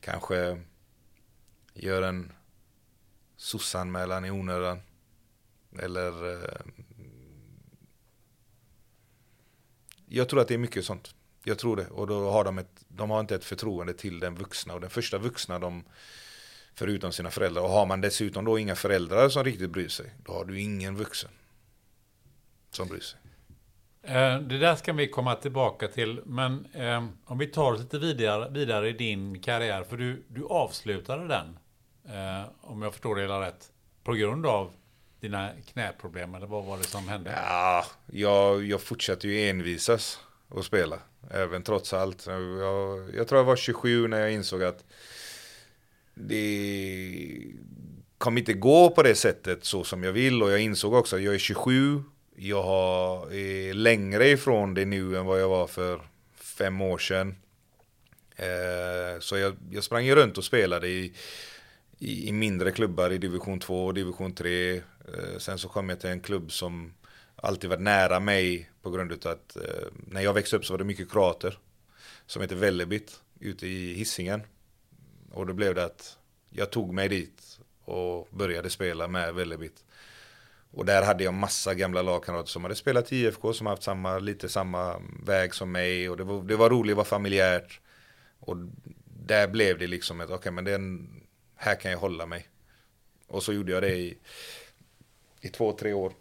kanske gör en sossanmälan i onödan. Eller eh, Jag tror att det är mycket sånt. Jag tror det. Och då har de, ett, de har inte ett förtroende till den vuxna. Och den första vuxna de, förutom sina föräldrar. Och har man dessutom då inga föräldrar som riktigt bryr sig. Då har du ingen vuxen som bryr sig. Eh, det där ska vi komma tillbaka till, men eh, om vi tar oss lite vidare, vidare i din karriär, för du, du avslutade den, eh, om jag förstår det hela rätt, på grund av dina knäproblem, eller vad var det som hände? Ja, jag, jag fortsatte ju envisas att spela, även trots allt. Jag, jag tror jag var 27 när jag insåg att det kommer inte gå på det sättet så som jag vill och jag insåg också att jag är 27 jag är eh, längre ifrån det nu än vad jag var för fem år sedan. Eh, så jag, jag sprang ju runt och spelade i, i, i, mindre klubbar i division 2 och division 3. Eh, sen så kom jag till en klubb som alltid varit nära mig på grund av att eh, när jag växte upp så var det mycket kroater som heter Vällebit ute i hissingen Och då blev det att jag tog mig dit och började spela med Vällebit. Och där hade jag massa gamla lagkamrater som hade spelat i IFK som haft samma, lite samma väg som mig och det var, det var roligt, det var familjärt. Och där blev det liksom ett, okej okay, men den, här kan jag hålla mig. Och så gjorde jag det i, i två, tre år.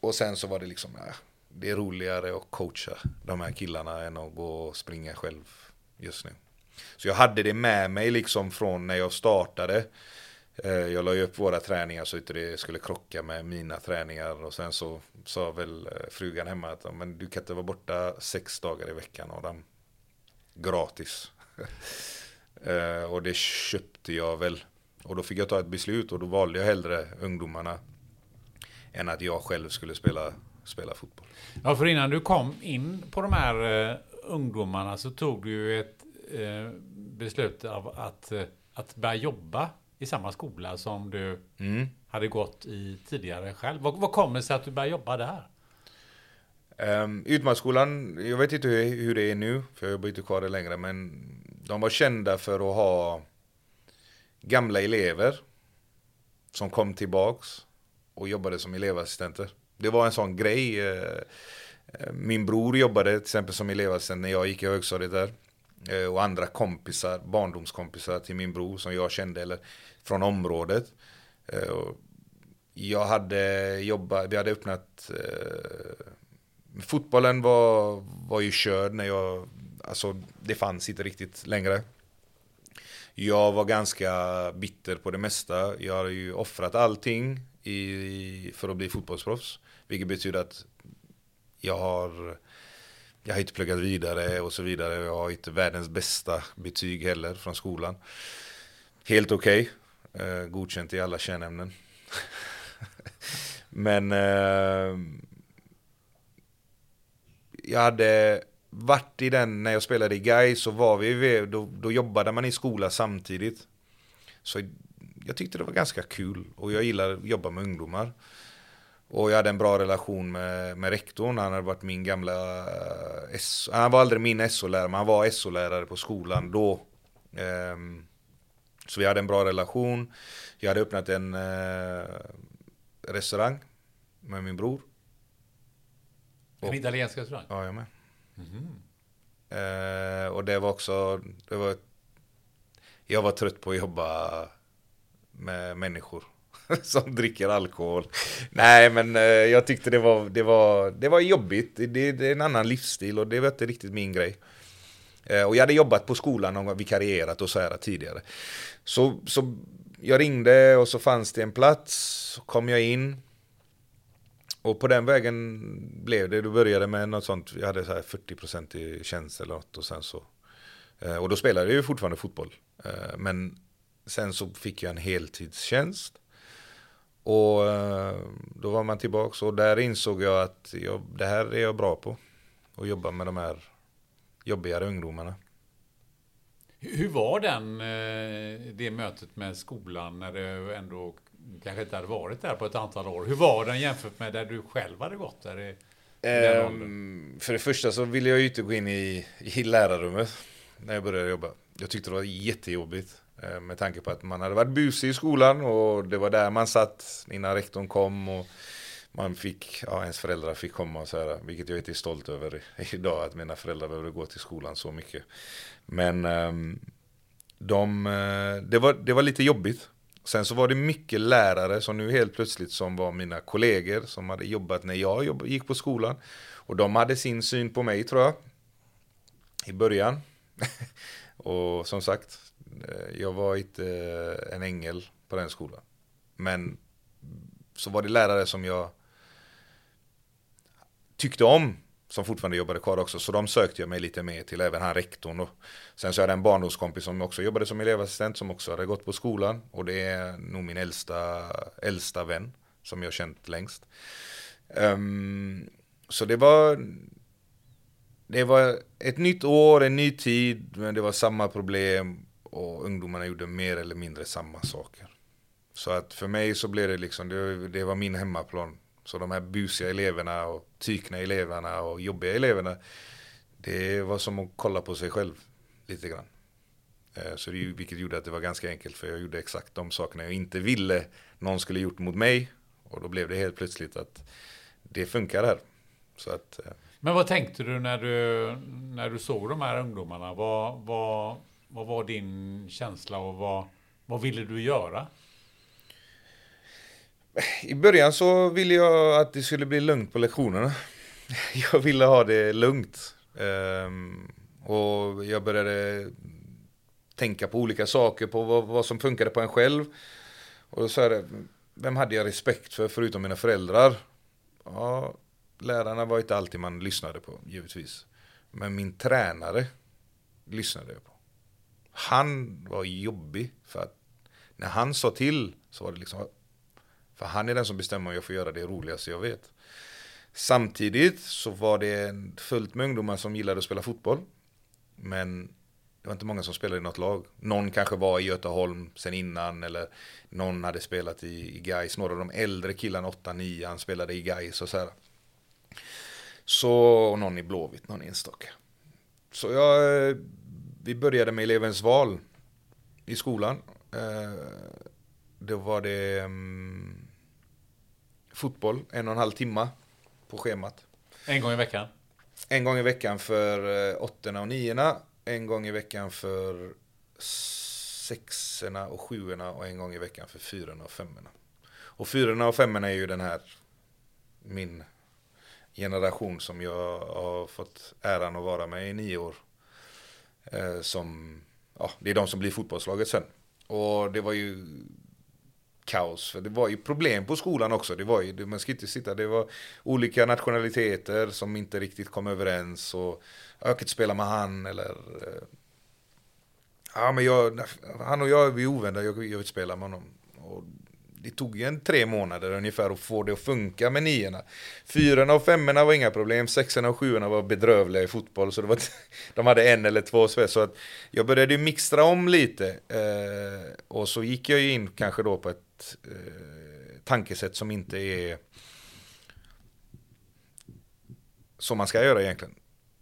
Och sen så var det liksom, äh, det är roligare att coacha de här killarna än att gå och springa själv just nu. Så jag hade det med mig liksom från när jag startade. Eh, jag la ju upp våra träningar så att det skulle krocka med mina träningar och sen så sa väl eh, frugan hemma att men du kan inte vara borta sex dagar i veckan Adam. Gratis. Eh, och det köpte jag väl. Och då fick jag ta ett beslut och då valde jag hellre ungdomarna än att jag själv skulle spela, spela fotboll. Ja, för innan du kom in på de här uh, ungdomarna så tog du ju ett uh, beslut av att, uh, att börja jobba i samma skola som du mm. hade gått i tidigare själv. Vad, vad kommer det sig att du började jobba där? Um, Utmarksskolan, jag vet inte hur, hur det är nu, för jag jobbar inte kvar där längre, men de var kända för att ha gamla elever som kom tillbaks och jobbade som elevassistenter. Det var en sån grej. Eh, eh, min bror jobbade till exempel som elevassistent när jag gick i högstadiet där. Eh, och andra kompisar, barndomskompisar till min bror som jag kände eller från området. Jag hade jobbat, vi hade öppnat Fotbollen var, var ju körd när jag, alltså det fanns inte riktigt längre. Jag var ganska bitter på det mesta. Jag har ju offrat allting i, för att bli fotbollsproffs. Vilket betyder att jag har jag har inte pluggat vidare och så vidare. Jag har inte världens bästa betyg heller från skolan. Helt okej. Okay. Eh, godkänt i alla kärnämnen. Men eh, jag hade varit i den, när jag spelade i Gais så var vi, då, då jobbade man i skola samtidigt. Så jag tyckte det var ganska kul och jag gillar att jobba med ungdomar. Och jag hade en bra relation med, med rektorn. Han hade varit min gamla... Eh, S, han var aldrig min SO-lärare, men han var SO-lärare på skolan då. Um, så vi hade en bra relation. Jag hade öppnat en uh, restaurang med min bror. En italiensk restaurang? Ja, jag med. Mm och det var också... Det var, jag var trött på att jobba med människor. som dricker alkohol. Nej, men eh, jag tyckte det var, det var, det var jobbigt. Det, det, är en annan livsstil och det var inte riktigt min grej. Eh, och jag hade jobbat på skolan och vikarierat och så här tidigare. Så, så jag ringde och så fanns det en plats. Så kom jag in. Och på den vägen blev det. Då började med något sånt. Jag hade så här 40% i tjänst eller något. Och sen så. Eh, och då spelade jag ju fortfarande fotboll. Eh, men sen så fick jag en heltidstjänst. Och eh, då var man tillbaka och där insåg jag att jag, det här är jag bra på. Att jobba med de här jobbigare ungdomarna. Hur var den, det mötet med skolan när du ändå kanske inte hade varit där på ett antal år? Hur var den jämfört med där du själv hade gått där? I, um, för det första så ville jag ju inte gå in i, i lärarrummet när jag började jobba. Jag tyckte det var jättejobbigt. Eh, med tanke på att man hade varit busig i skolan och det var där man satt innan rektorn kom. Och man fick, ja, ens föräldrar fick komma och så här, vilket jag inte är stolt över idag, att mina föräldrar behövde gå till skolan så mycket. Men ehm, de, eh, det, var, det var lite jobbigt. Sen så var det mycket lärare som nu helt plötsligt som var mina kollegor som hade jobbat när jag jobb, gick på skolan. Och de hade sin syn på mig tror jag. I början. och som sagt, eh, jag var inte eh, en ängel på den skolan. Men så var det lärare som jag tyckte om som fortfarande jobbade kvar också. Så de sökte jag mig lite mer till, även han rektorn då. Sen så hade jag en barndomskompis som också jobbade som elevassistent som också hade gått på skolan. Och det är nog min äldsta, äldsta vän som jag känt längst. Um, så det var, det var ett nytt år, en ny tid, men det var samma problem och ungdomarna gjorde mer eller mindre samma saker. Så att för mig så blev det liksom, det, det var min hemmaplan så de här busiga eleverna och tykna eleverna och jobbiga eleverna, det var som att kolla på sig själv lite grann. Eh, så det, vilket gjorde att det var ganska enkelt för jag gjorde exakt de sakerna jag inte ville någon skulle gjort mot mig. Och då blev det helt plötsligt att det funkar här. Så att, eh. Men vad tänkte du när du, när du såg de här ungdomarna? Vad, vad, vad var din känsla och vad, vad ville du göra? I början så ville jag att det skulle bli lugnt på lektionerna. Jag ville ha det lugnt. Um, och jag började tänka på olika saker, på vad, vad som funkade på en själv. Och så här, vem hade jag respekt för förutom mina föräldrar? Ja, lärarna var inte alltid man lyssnade på, givetvis. Men min tränare lyssnade jag på. Han var jobbig, för att när han sa till så var det liksom, för han är den som bestämmer om jag får göra det roligaste jag vet. Samtidigt så var det fullt med ungdomar som gillade att spela fotboll. Men det var inte många som spelade i något lag. Någon kanske var i Göteholm sen innan eller någon hade spelat i, i Gais. Några av de äldre killarna, 8-9, spelade i Gais och så här. Så, och någon i Blåvitt, någon enstaka. Så jag, eh, vi började med elevens val i skolan. Eh, då var det mm, fotboll, en och en halv timme på schemat. En gång i veckan? En gång i veckan för eh, åttorna och niorna, en gång i veckan för sexorna och sjuorna och en gång i veckan för fyrorna och femmorna. Och fyrorna och femmorna är ju den här, min generation som jag har fått äran att vara med i nio år. Eh, som, ja, det är de som blir fotbollslaget sen. Och det var ju kaos. För det var ju problem på skolan också. Det var ju, man ska inte sitta, det var olika nationaliteter som inte riktigt kom överens. Och jag kan inte spela med han eller... Eh, ja men jag, han och jag är ovänner, jag, jag vill spela med honom. Och det tog ju en tre månader ungefär att få det att funka med niorna. Fyrorna och femmorna var inga problem, sexorna och sjuorna var bedrövliga i fotboll. Så det var, de hade en eller två spel. Så att jag började mixtra om lite. Eh, och så gick jag in kanske då på ett eh, tankesätt som inte är som man ska göra egentligen.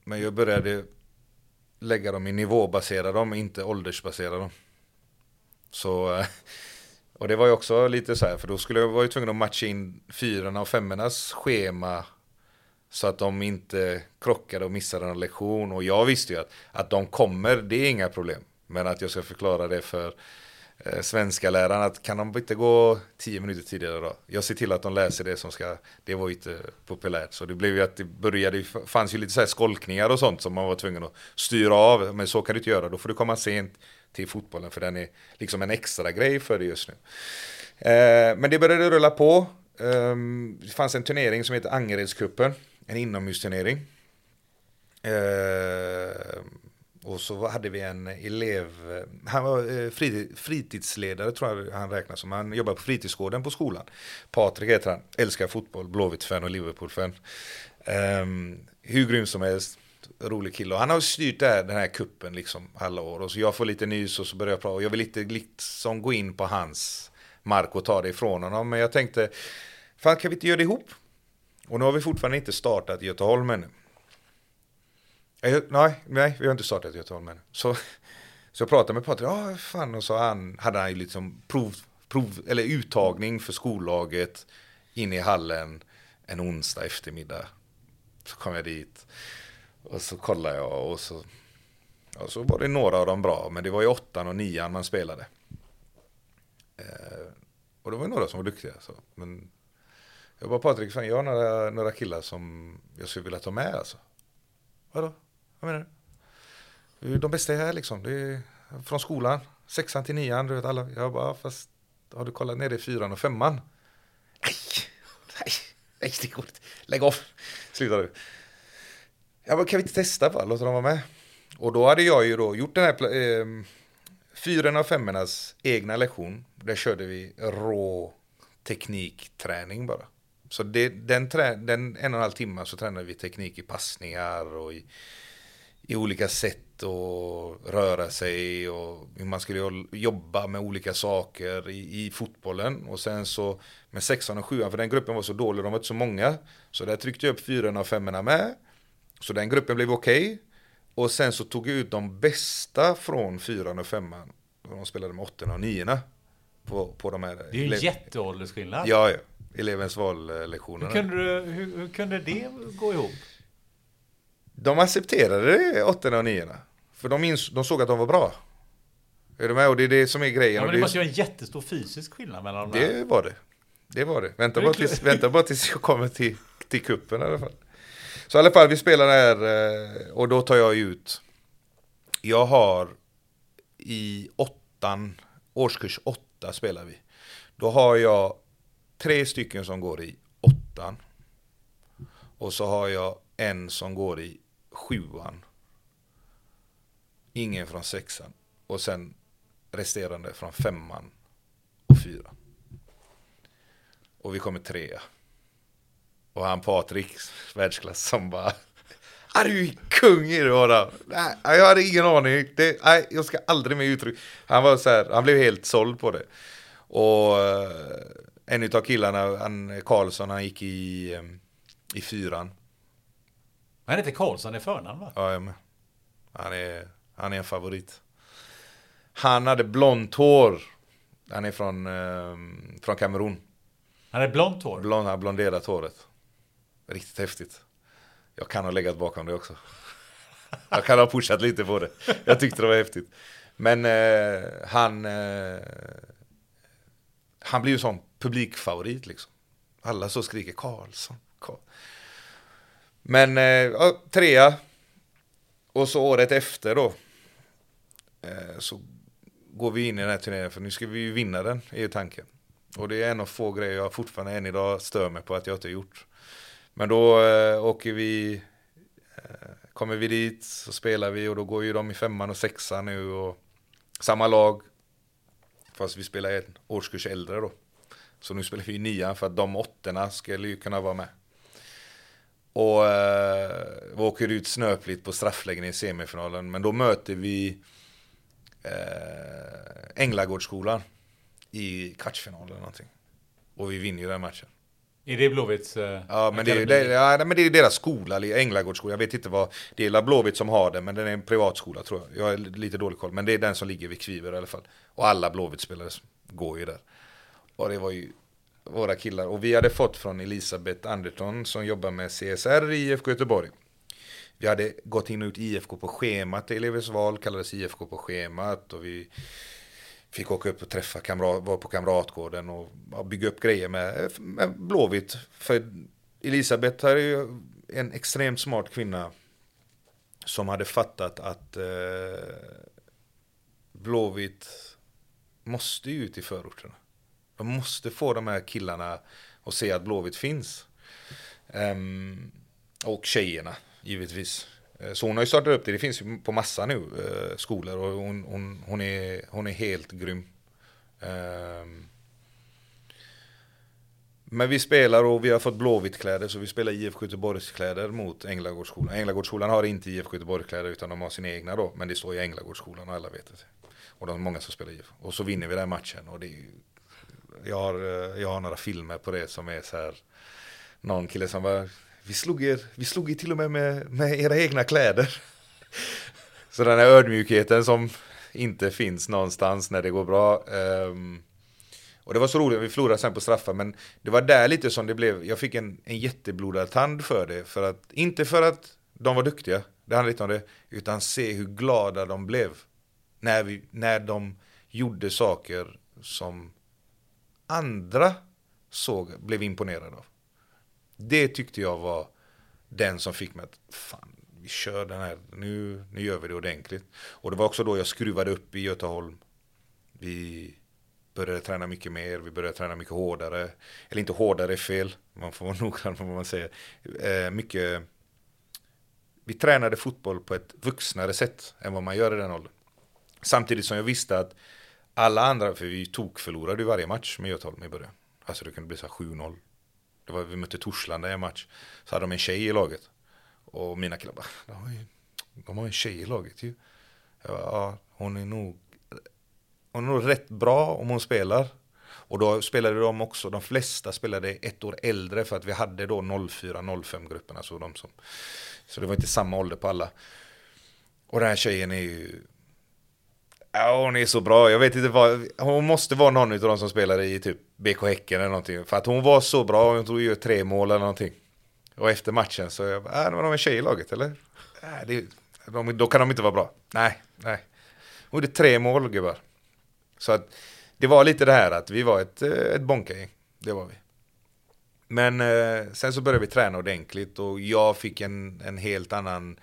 Men jag började lägga dem i nivåbasera dem, inte åldersbasera dem. Så, eh, och det var ju också lite så här, för då skulle jag vara tvungen att matcha in fyrorna och femmornas schema så att de inte krockade och missade någon lektion. Och jag visste ju att, att de kommer, det är inga problem. Men att jag ska förklara det för eh, svenska läraren att kan de inte gå tio minuter tidigare då? Jag ser till att de läser det som ska, det var ju inte populärt. Så det blev ju att det började, det fanns ju lite så här skolkningar och sånt som man var tvungen att styra av. Men så kan du inte göra, då får du komma sent till fotbollen för den är liksom en extra grej för dig just nu. Eh, men det började rulla på. Eh, det fanns en turnering som heter Angeredscupen, en inomhusturnering. Eh, och så hade vi en elev, han var eh, fritidsledare tror jag han räknas som. Han jobbar på fritidsgården på skolan. Patrik heter han, älskar fotboll, Blåvitt-fan och Liverpool-fan. Um, hur grym som helst. rolig kille. Och han har styrt här, den här kuppen liksom alla år. Och så jag får lite nys och så börjar jag prata. Och jag vill inte liksom gå in på hans mark och ta det ifrån honom. Men jag tänkte, fan kan vi inte göra det ihop? Och nu har vi fortfarande inte startat Göteholm ännu. Nej, nej, vi har inte startat i Göteborg men. Så, så jag pratade med Patrik, ja fan, och så han, hade han ju liksom prov, prov, eller uttagning för skollaget inne i hallen en onsdag eftermiddag. Så kom jag dit och så kollade jag och så, och så var det några av dem bra, men det var ju åttan och nian man spelade. Eh, och det var ju några som var duktiga. Så. Men jag bara Patrik, fan, jag har några, några killar som jag skulle vilja ta med alltså. Vadå? Jag menar? De bästa är här liksom. Det är från skolan. Sexan till nian, du vet alla. Jag bara, ah, fast har du kollat ner i fyran och femman? Nej, nej, nej, det går inte. Lägg av. Sluta nu. Jag bara, kan vi inte testa bara? Låta dem vara med. Och då hade jag ju då gjort den här eh, fyrorna och femmornas egna lektion. Där körde vi rå teknikträning bara. Så det, den, trä, den en och en halv timme så tränade vi teknik i passningar och i, i olika sätt att röra sig och hur man skulle jo- jobba med olika saker i, i fotbollen. Och sen så med sexan och sjuan, för den gruppen var så dålig, de var inte så många. Så där tryckte jag upp fyrorna och femmorna med. Så den gruppen blev okej. Och sen så tog jag ut de bästa från fyran och femman. De spelade med åttorna och niorna. På, på de här. Det är ju en jätteåldersskillnad. Ja, ja. Elevens vallektioner. Hur hur, hur kunde det gå ihop? De accepterade åttorna och niorna. För de, ins- de såg att de var bra. Är du med? Och det är det som är grejen. Ja, men det det, måste ju vara en jättestor fysisk skillnad mellan de där. det var det. Det var det. Vänta Det bara tills, vänta bara tills jag kommer till, till kuppen i alla fall. Så i alla fall, vi spelar där eh, och då tar jag ut. Jag har i åttan, årskurs åtta spelar vi. Då har jag tre stycken som går i åttan. Och så har jag en som går i sjuan. Ingen från sexan. Och sen resterande från femman och fyran. Och vi kommer trea. Och han Patrik, världsklass, som bara Är du kung i det bara. Nej, jag hade ingen aning. Det, nej, jag ska aldrig mer uttrycka. Han var så här, han blev helt såld på det. Och eh, en av killarna, han Karlsson, han gick i, eh, i fyran. Han heter Karlsson i förnamn va? Ja, jag med. Han är, han är en favorit. Han hade blont hår. Han är från, eh, från Kamerun. Han är blont hår. Blond, han har blonderat håret. Riktigt häftigt. Jag kan ha legat bakom det också. Jag kan ha pushat lite på det. Jag tyckte det var häftigt. Men eh, han... Eh, han blir ju sån publikfavorit liksom. Alla så skriker Karlsson. Karl. Men eh, ja, trea. Och så året efter då. Eh, så går vi in i den här turneringen för nu ska vi ju vinna den, är ju tanken. Och det är en av få grejer jag fortfarande än idag stör mig på att jag inte har gjort. Men då eh, åker vi, eh, kommer vi dit så spelar vi och då går ju de i femman och sexan nu och samma lag. Fast vi spelar en årskurs äldre då. Så nu spelar vi i nian för att de åttorna skulle ju kunna vara med. Och eh, vi åker ut snöpligt på straffläggning i semifinalen. Men då möter vi eh, Änglagårdsskolan i kvartsfinalen eller någonting. Och vi vinner ju den matchen. Är det Blåvitts eh, Ja men, det är, det, ja, men det är deras skola, Änglagårdsskolan. Jag vet inte vad, det är Blåvitt som har den, men den är en privatskola tror jag. Jag har lite dålig koll, men det är den som ligger vid Kviver i alla fall. Och alla Blåvitt-spelare går ju där. Och det var ju våra killar. Och vi hade fått från Elisabeth Andersson som jobbar med CSR i IFK Göteborg. Vi hade gått in och ut IFK på schemat i elevers val, kallades IFK på schemat. Och vi fick åka upp och träffa kamrat, var på Kamratgården och bygga upp grejer med, med Blåvitt. För Elisabeth är ju en extremt smart kvinna som hade fattat att eh, Blåvitt måste ju ut i förorterna. De måste få de här killarna att se att Blåvitt finns. Um, och tjejerna, givetvis. Eh, så hon har ju startat upp det, det finns ju på massa nu eh, skolor och hon, hon, hon, är, hon är helt grym. Um, Men vi spelar och vi har fått blåvitt kläder så vi spelar IFK Göteborgs kläder mot Änglagårdsskolan. Änglagårdsskolan har inte IFK Göteborgs kläder utan de har sina egna då. Men det står ju Änglagårdsskolan och alla vet det. Och de är många som spelar IFK. Och så vinner vi den matchen och det är ju, jag, har, eh, jag har några filmer på det som är så här. Någon kille som bara. vi slog er, vi slog er till och med med, med era egna kläder. Så den här ödmjukheten som inte finns någonstans när det går bra. Um, och det var så roligt, vi förlorade sen på straffar, men det var där lite som det blev, jag fick en, en jätteblodad tand för det. För att, inte för att de var duktiga, det handlar inte om det, utan se hur glada de blev. När, vi, när de gjorde saker som andra såg, blev imponerade av. Det tyckte jag var den som fick mig att, fan, vi kör den här, nu, nu gör vi det ordentligt. Och det var också då jag skruvade upp i Göteholm. Vi började träna mycket mer, vi började träna mycket hårdare. Eller inte hårdare är fel, man får vara noggrann med vad man säger. Eh, mycket, vi tränade fotboll på ett vuxnare sätt än vad man gör i den åldern. Samtidigt som jag visste att alla andra, för vi tog förlorade ju varje match med Götholm i början. Alltså det kunde bli så här 7-0. Det var, vi mötte Torslanda i en match. Så hade de en tjej i laget. Och mina killar bara, de har ju, de har en tjej i laget ju. Jag bara, ja, hon är nog hon är nog rätt bra om hon spelar. Och då spelade de också, de flesta spelade ett år äldre för att vi hade då 04-05 grupperna. Så, de som, så det var inte samma ålder på alla. Och den här tjejen är ju... Ja, hon är så bra. Jag vet inte vad... Hon måste vara någon av de som spelar i typ BK Häcken eller någonting. För att hon var så bra. Hon tog ju tre mål eller någonting. Och efter matchen så jag bara, äh, var de en tjej i laget eller? Äh, det, de, då kan de inte vara bra. Nej, nej. Hon gjorde tre mål gubbar. Så att det var lite det här att vi var ett, eh, ett bonkagäng. Det var vi. Men eh, sen så började vi träna ordentligt och jag fick en, en helt annan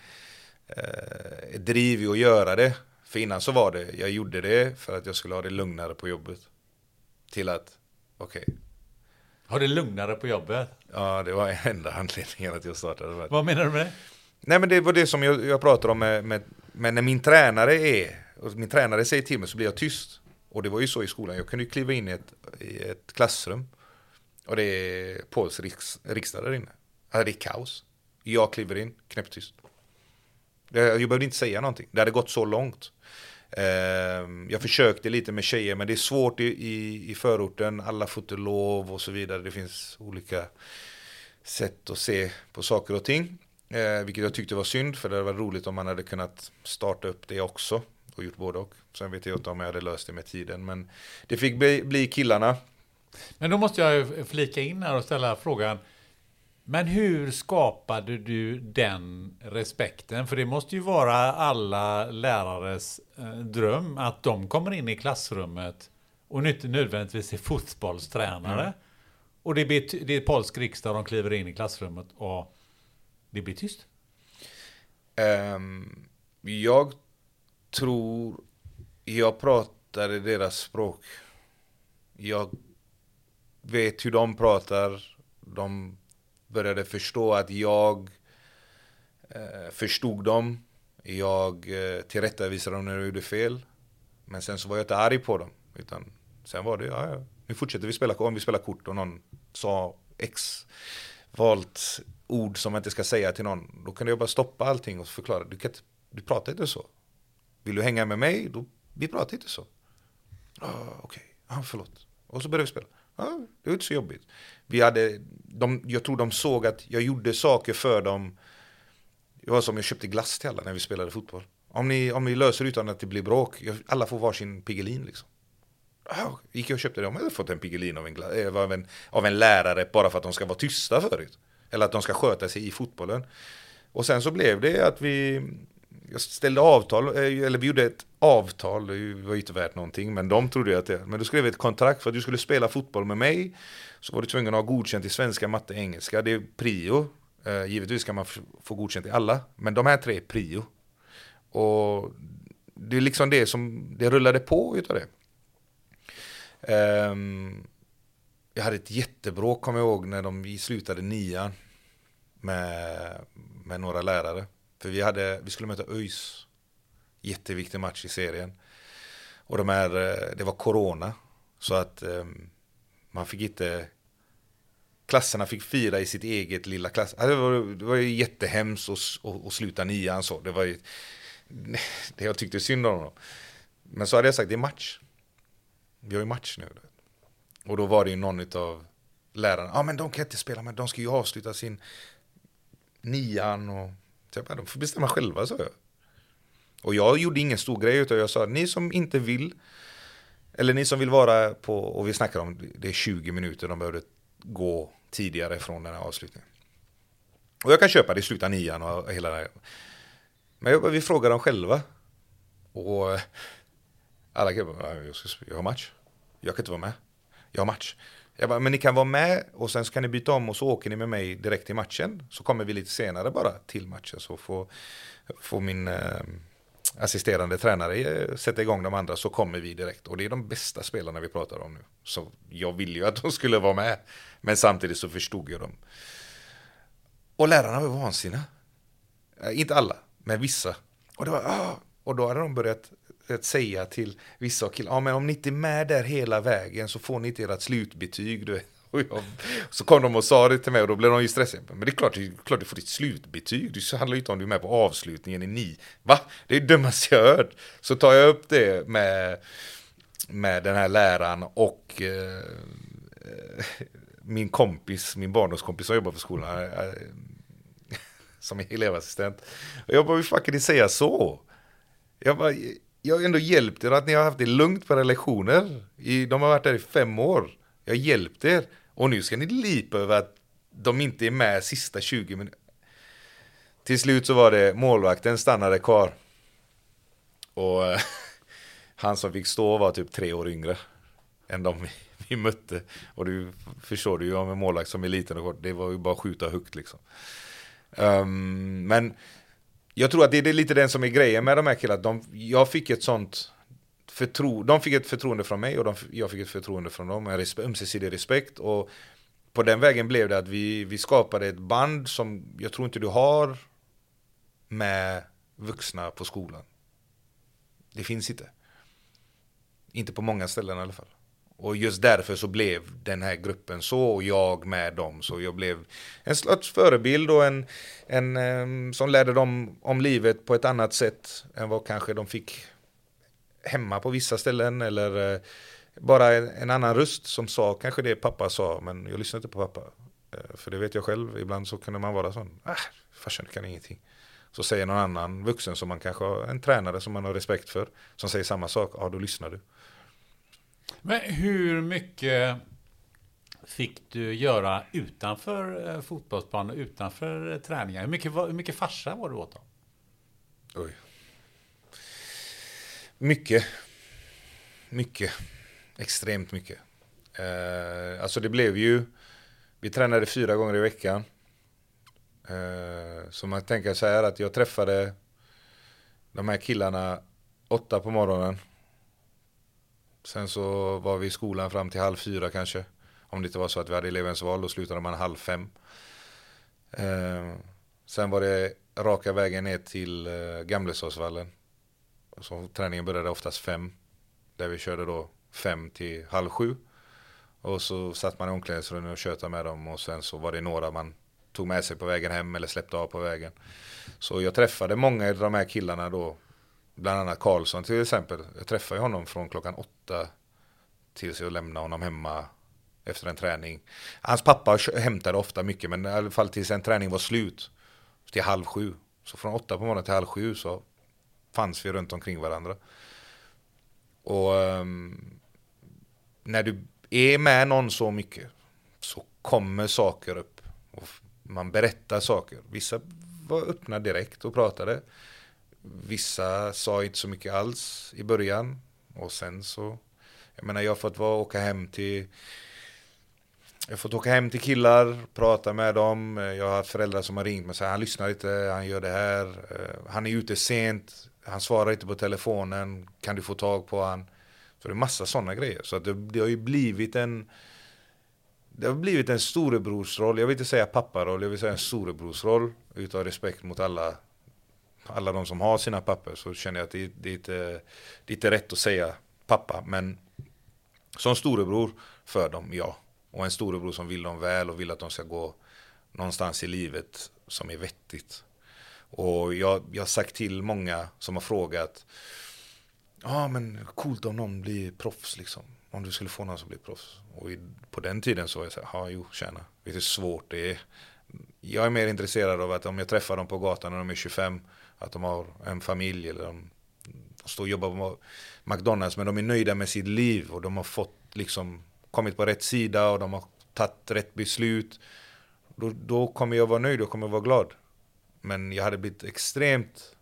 eh, driv i att göra det. För innan så var det, jag gjorde det för att jag skulle ha det lugnare på jobbet. Till att, okej. Okay. Har det lugnare på jobbet? Ja, det var enda anledningen att jag startade. Vad menar du med det? Nej men det var det som jag, jag pratade om med, med, med när min tränare är, och min tränare säger till mig så blir jag tyst. Och det var ju så i skolan, jag kunde ju kliva in i ett, i ett klassrum och det är Pauls riks, riksdag där inne. Alltså det är kaos. Jag kliver in, knäpptyst. Jag behövde inte säga någonting, det hade gått så långt. Ehm, jag försökte lite med tjejer, men det är svårt i, i, i förorten. Alla får inte lov och så vidare. Det finns olika sätt att se på saker och ting. Eh, vilket jag tyckte var synd, för det hade varit roligt om man hade kunnat starta upp det också och gjort både och. Sen vet jag inte om jag hade löst det med tiden, men det fick bli, bli killarna. Men då måste jag flika in här och ställa frågan. Men hur skapade du den respekten? För det måste ju vara alla lärares eh, dröm att de kommer in i klassrummet och inte nödvändigtvis är fotbollstränare. Mm. Och det, blir, det är polsk riksdag, de kliver in i klassrummet och det blir tyst. Um, jag tror jag pratar i deras språk. Jag vet hur de pratar. De började förstå att jag eh, förstod dem. Jag eh, tillrättavisade dem när de gjorde fel. Men sen så var jag inte arg på dem. Utan sen var det, ja, ja. nu fortsätter vi spela, om vi spelar kort och någon sa X valt ord som man inte ska säga till någon. Då kan jag bara stoppa allting och förklara, du, kan inte, du pratar inte så. Vill du hänga med mig? Då, vi pratar inte så. Ah, Okej, okay. ah, förlåt. Och så började vi spela. Ja, det var inte så jobbigt. Vi hade, de, jag tror de såg att jag gjorde saker för dem. Det var som jag köpte glass till alla när vi spelade fotboll. Om ni, om ni löser utan att det blir bråk, alla får varsin Piggelin liksom. Oh, gick jag och köpte det, de hade fått en Piggelin av en, eh, av, en, av en lärare bara för att de ska vara tysta förut. Eller att de ska sköta sig i fotbollen. Och sen så blev det att vi, jag ställde avtal, eh, eller vi gjorde ett avtal, det var ju inte värt någonting, men de trodde att det, men då skrev vi ett kontrakt för att du skulle spela fotboll med mig, så var du tvungen att ha godkänt i svenska, matte, engelska, det är prio. Eh, givetvis kan man få godkänt i alla, men de här tre är prio. Och det är liksom det som, det rullade på utav det. Um, jag hade ett jättebråk, kommer jag ihåg, när de slutade nian med, med några lärare. För vi, hade, vi skulle möta ÖIS. Jätteviktig match i serien. Och de här, eh, det var corona. Så att ehm, man fick inte klasserna fick fira i sitt eget lilla klass. Alltså, det, var, det var ju jättehemskt att, att, att sluta nian så. Det var ju det jag tyckte synd om dem. Men så hade jag sagt, det är match. Vi har ju match nu. Och då var det ju någon av lärarna, ja ah, men de kan inte spela, men de ska ju avsluta sin nian och jag bara, de får bestämma själva, sa jag. Och jag gjorde ingen stor grej, utan jag sa, ni som inte vill, eller ni som vill vara på, och vi snackar om, det är 20 minuter, de behövde gå tidigare från den här avslutningen. Och jag kan köpa det i slutet av nian och hela det här. Men jag, vi frågar dem själva. Och eh, alla killar jag, jag har match. Jag kan inte vara med. Jag har match. Jag bara, men ni kan vara med och sen så kan ni byta om och så åker ni med mig direkt till matchen. Så kommer vi lite senare bara till matchen så får, får min eh, assisterande tränare eh, sätta igång de andra så kommer vi direkt. Och det är de bästa spelarna vi pratar om nu. Så jag ville ju att de skulle vara med. Men samtidigt så förstod jag dem. Och lärarna var vansinniga. Eh, inte alla, men vissa. Och, det var, ah! och då hade de börjat att säga till vissa killar, ja men om ni inte är med där hela vägen så får ni inte ert slutbetyg. Du jag, så kom de och sa det till mig och då blev de ju stressade. Men det är klart, det är klart du får ditt slutbetyg. Det handlar ju inte om du är med på avslutningen i ni. Va? Det är det dummaste jag hört. Så tar jag upp det med, med den här läraren och eh, min kompis, min barndomskompis som jobbar på skolan. Eh, som är elevassistent. Och jag bara, hur fan kan ni säga så? Jag bara, jag har ändå hjälpt er att ni har haft det lugnt på era lektioner. I, de har varit där i fem år. Jag har hjälpt er. Och nu ska ni lipa över att de inte är med sista 20 minuterna. Till slut så var det målvakten stannade kvar. Och eh, han som fick stå var typ tre år yngre än de vi, vi mötte. Och du förstår du ju om en målvakt som är liten och kort, det var ju bara att skjuta högt liksom. Um, men jag tror att det är lite den som är grejen med de här killarna. De, jag fick ett sånt förtro, de fick ett förtroende från mig och de, jag fick ett förtroende från dem. En respe, ömsesidig respekt. Och på den vägen blev det att vi, vi skapade ett band som jag tror inte du har med vuxna på skolan. Det finns inte. Inte på många ställen i alla fall. Och just därför så blev den här gruppen så och jag med dem. Så jag blev en slags förebild och en, en um, som lärde dem om livet på ett annat sätt än vad kanske de fick hemma på vissa ställen. Eller uh, bara en, en, annan röst som sa kanske det pappa sa men jag lyssnade inte på pappa. Uh, för det vet jag själv, ibland så kunde man vara sån, äh, farsan kan ingenting. Så säger någon annan vuxen som man kanske har, en tränare som man har respekt för, som säger samma sak, ja då lyssnar du. Men hur mycket fick du göra utanför eh, fotbollsplanen, utanför eh, träningar? Hur mycket, hur mycket farsa var du åt dem? Oj. Mycket. Mycket. Extremt mycket. Eh, alltså det blev ju, vi tränade fyra gånger i veckan. Eh, så man tänker så här att jag träffade de här killarna åtta på morgonen. Sen så var vi i skolan fram till halv fyra kanske. Om det inte var så att vi hade elevens val, då slutade man halv fem. Eh, sen var det raka vägen ner till eh, Gamlestadsvallen. Så träningen började oftast fem. Där vi körde då fem till halv sju. Och så satt man i omklädningsrummet och tjötade med dem och sen så var det några man tog med sig på vägen hem eller släppte av på vägen. Så jag träffade många av de här killarna då Bland annat Karlsson till exempel. Jag träffade honom från klockan åtta tills jag lämnade honom hemma efter en träning. Hans pappa hämtade ofta mycket men i alla fall tills en träning var slut. Till halv sju. Så från åtta på morgonen till halv sju så fanns vi runt omkring varandra. Och um, när du är med någon så mycket så kommer saker upp. Och man berättar saker. Vissa var öppna direkt och pratade. Vissa sa inte så mycket alls i början. Och sen så, jag menar jag har fått vara, åka hem till jag har fått åka hem till killar, prata med dem. Jag har föräldrar som har ringt mig och sagt han lyssnar inte, han gör det här. Eh, han är ute sent, han svarar inte på telefonen. Kan du få tag på han? Så det är massa sådana grejer. Så det, det, har ju blivit en det har blivit en storebrorsroll. Jag vill inte säga papparoll, jag vill säga en storebrorsroll. Utav respekt mot alla alla de som har sina papper så känner jag att det, det, är inte, det är inte rätt att säga pappa. Men som storebror för dem, ja. Och en storebror som vill dem väl och vill att de ska gå någonstans i livet som är vettigt. Och jag, jag har sagt till många som har frågat, ja ah, men coolt om någon blir proffs liksom. Om du skulle få någon som blir proffs. Och i, på den tiden så var jag så här, ja jo tjena, vet du hur svårt det är. Jag är mer intresserad av att om jag träffar dem på gatan när de är 25, att de har en familj eller de, står och jobbar på McDonalds men de är nöjda med sitt liv och de har fått liksom kommit på rätt sida och de har tagit rätt beslut. Då, då kommer jag vara nöjd och kommer vara glad. Men jag hade blivit extremt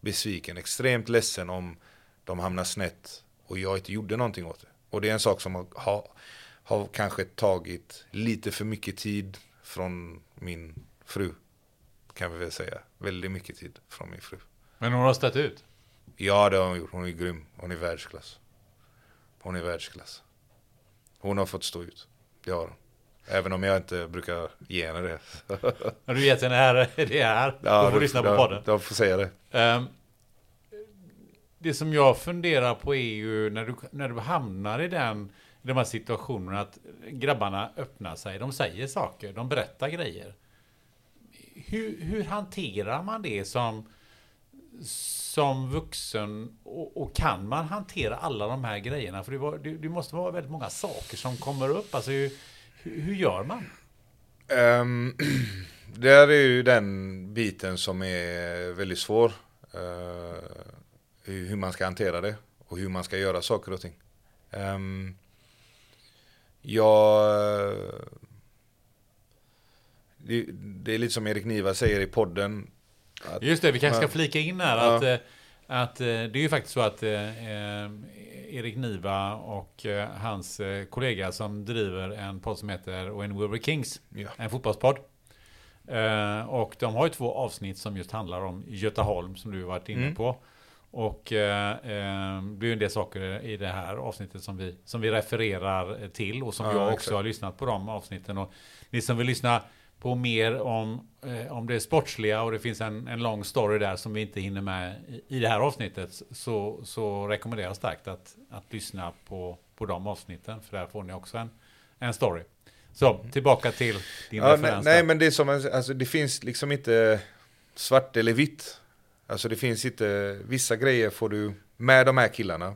besviken, extremt ledsen om de hamnar snett och jag inte gjorde någonting åt det. Och det är en sak som har, har, har kanske tagit lite för mycket tid från min fru. Kan vi väl säga. Väldigt mycket tid från min fru. Men hon har stött ut? Ja, det har hon gjort. Hon är grym. Hon är världsklass. Hon är världsklass. Hon har fått stå ut. Det har hon. Även om jag inte brukar ge henne det. Har du gett henne här, det här? Ja, du får lyssna på podden. Jag får säga det. Um, det som jag funderar på är ju när du, när du hamnar i den i de här situationerna att grabbarna öppnar sig, de säger saker, de berättar grejer. Hur, hur hanterar man det som, som vuxen och, och, kan man hantera alla de här grejerna? För det, var, det, det måste vara väldigt många saker som kommer upp. Alltså hur, hur gör man? Um, det är ju den biten som är väldigt svår. Uh, hur man ska hantera det och hur man ska göra saker och ting. Um, jag... Det, det, är lite som Erik Niva säger i podden. Att, Just det, vi kanske ska flika in här ja. att, eh, att eh, det är ju faktiskt så att eh, Erik Niva och hans kollega som driver en podd som heter When We Were Kings, ja. en fotbollspodd. Och de har ju två avsnitt som just handlar om Götaholm som du har varit inne mm. på. Och eh, det blir en del saker i det här avsnittet som vi, som vi refererar till och som ja, jag också exakt. har lyssnat på de avsnitten. Och ni som vill lyssna på mer om, eh, om det sportsliga och det finns en, en lång story där som vi inte hinner med i, i det här avsnittet så, så rekommenderar jag starkt att, att lyssna på, på de avsnitten för där får ni också en, en story. Så mm. tillbaka till din ja, referens. Nej, nej men det är som, alltså det finns liksom inte svart eller vitt Alltså det finns inte, vissa grejer får du med de här killarna.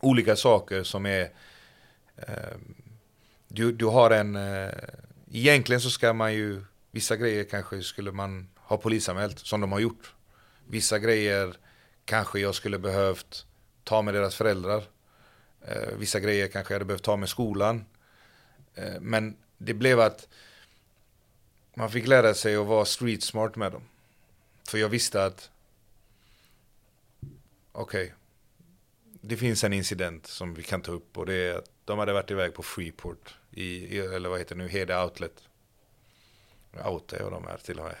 Olika saker som är, eh, du, du har en, eh, egentligen så ska man ju, vissa grejer kanske skulle man ha polisanmält som de har gjort. Vissa grejer kanske jag skulle behövt ta med deras föräldrar. Eh, vissa grejer kanske jag hade behövt ta med skolan. Eh, men det blev att man fick lära sig att vara street smart med dem. För jag visste att okej, okay, det finns en incident som vi kan ta upp och det är att de hade varit iväg på Freeport, i, eller vad heter det nu, Hede Outlet. Out är vad de är till och med.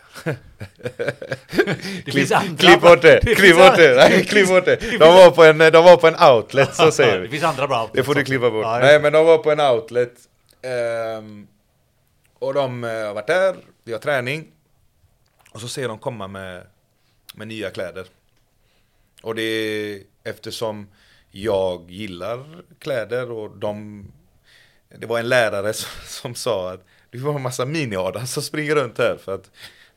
Klipp bort det, klipp bort det, nej klipp bort det. De var på en, de var på en outlet, så säger vi. Det finns andra bra Det får du klippa bort. Nej men de var på en outlet. Um, och de uh, har varit där, vi har träning. Och så ser de komma med, med nya kläder. Och det är eftersom jag gillar kläder och de... Det var en lärare som, som sa att det var en massa mini som springer runt här för att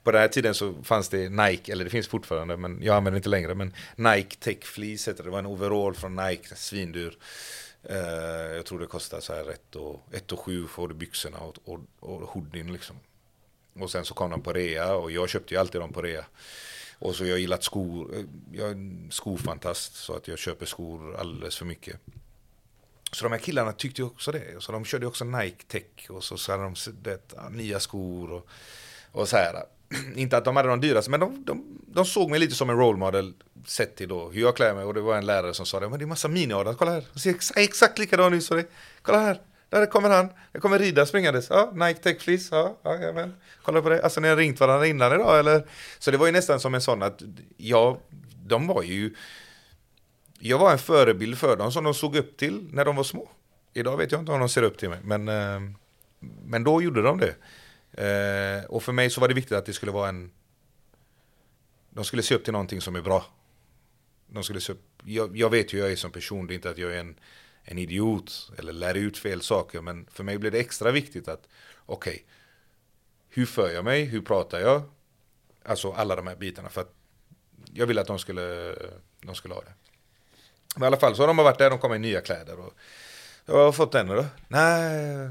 på den här tiden så fanns det Nike, eller det finns fortfarande, men jag använder inte längre, men Nike Tech Fleece heter det. Det var en overall från Nike, svindyr. Uh, jag tror det kostar så här 1 och, ett och sju får du byxorna och, och, och hoodien liksom. Och sen så kom de på rea och jag köpte ju alltid dem på rea. Och så jag gillat skor, eh, jag är en skofantast så att jag köper skor alldeles för mycket. Så de här killarna tyckte ju också det. Så de körde också Nike Tech och så, så hade de det, nya skor och, och så här. Inte att de hade de dyraste, men de, de, de såg mig lite som en role model sett till då hur jag klär mig. Och det var en lärare som sa det, men det är massa mini kolla här. De ser exakt, exakt likadan ut som dig. Kolla här. Där kommer han. Jag kommer rida springandes. Ja, Nike Tech Fleece. Ja, ja. Kolla på det. Alltså ni har ringt varandra innan idag eller? Så det var ju nästan som en sån att ja, de var ju... Jag var en förebild för dem som de såg upp till när de var små. Idag vet jag inte om de ser upp till mig, men, eh, men då gjorde de det. Eh, och för mig så var det viktigt att det skulle vara en... De skulle se upp till någonting som är bra. De skulle se upp, jag, jag vet hur jag är som person, det är inte att jag är en en idiot eller lär ut fel saker. Men för mig blev det extra viktigt att okej, okay, hur för jag mig, hur pratar jag? Alltså alla de här bitarna för att jag ville att de skulle, de skulle ha det. Men i alla fall så har de varit där, de kommer i nya kläder. Och, jag har fått den då? Nej,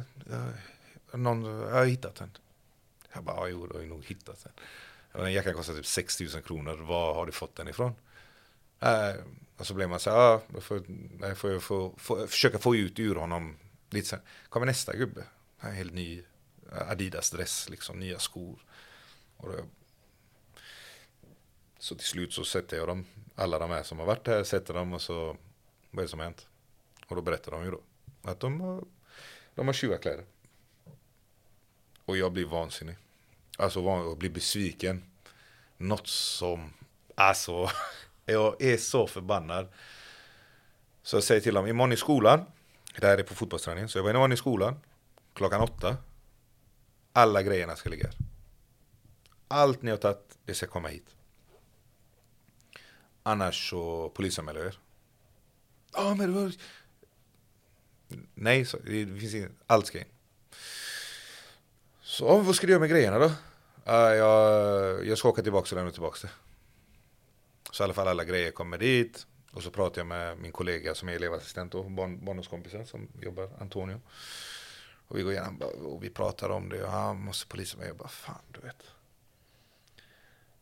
jag, någon, jag har hittat den. Jag bara, ja, jo, du har ju nog hittat den. Den jackan kostar typ 6 000 kronor, var har du fått den ifrån? Äh, och så blev man så här, ja, då får, jag får, får, får, försöka få ut ur honom lite sen. Kommer nästa gubbe, en helt ny Adidas-dress, liksom, nya skor. Och då, så till slut så sätter jag dem, alla de här som har varit här, sätter dem och så, vad är det som har hänt? Och då berättar de ju då att de har, de har tjuvkläder. Och jag blir vansinnig. Alltså jag blir besviken. Något som, alltså, jag är så förbannad. Så jag säger till dem, imorgon i skolan, det här är på fotbollsträningen, så jag var imorgon i skolan, klockan åtta. Alla grejerna ska ligga här. Allt ni har tagit, det ska komma hit. Annars så polisanmäler jag er. Ja, men det var... Nej, så, det finns inget. Allt ska in. Så vad ska du göra med grejerna då? Uh, jag, jag ska åka tillbaka och lämna tillbaka det. Så i alla fall alla grejer kommer dit. Och så pratar jag med min kollega som är elevassistent och barn, barndomskompisar som jobbar, Antonio. Och vi går igenom och vi pratar om det och han måste polisen med. Jag bara fan du vet.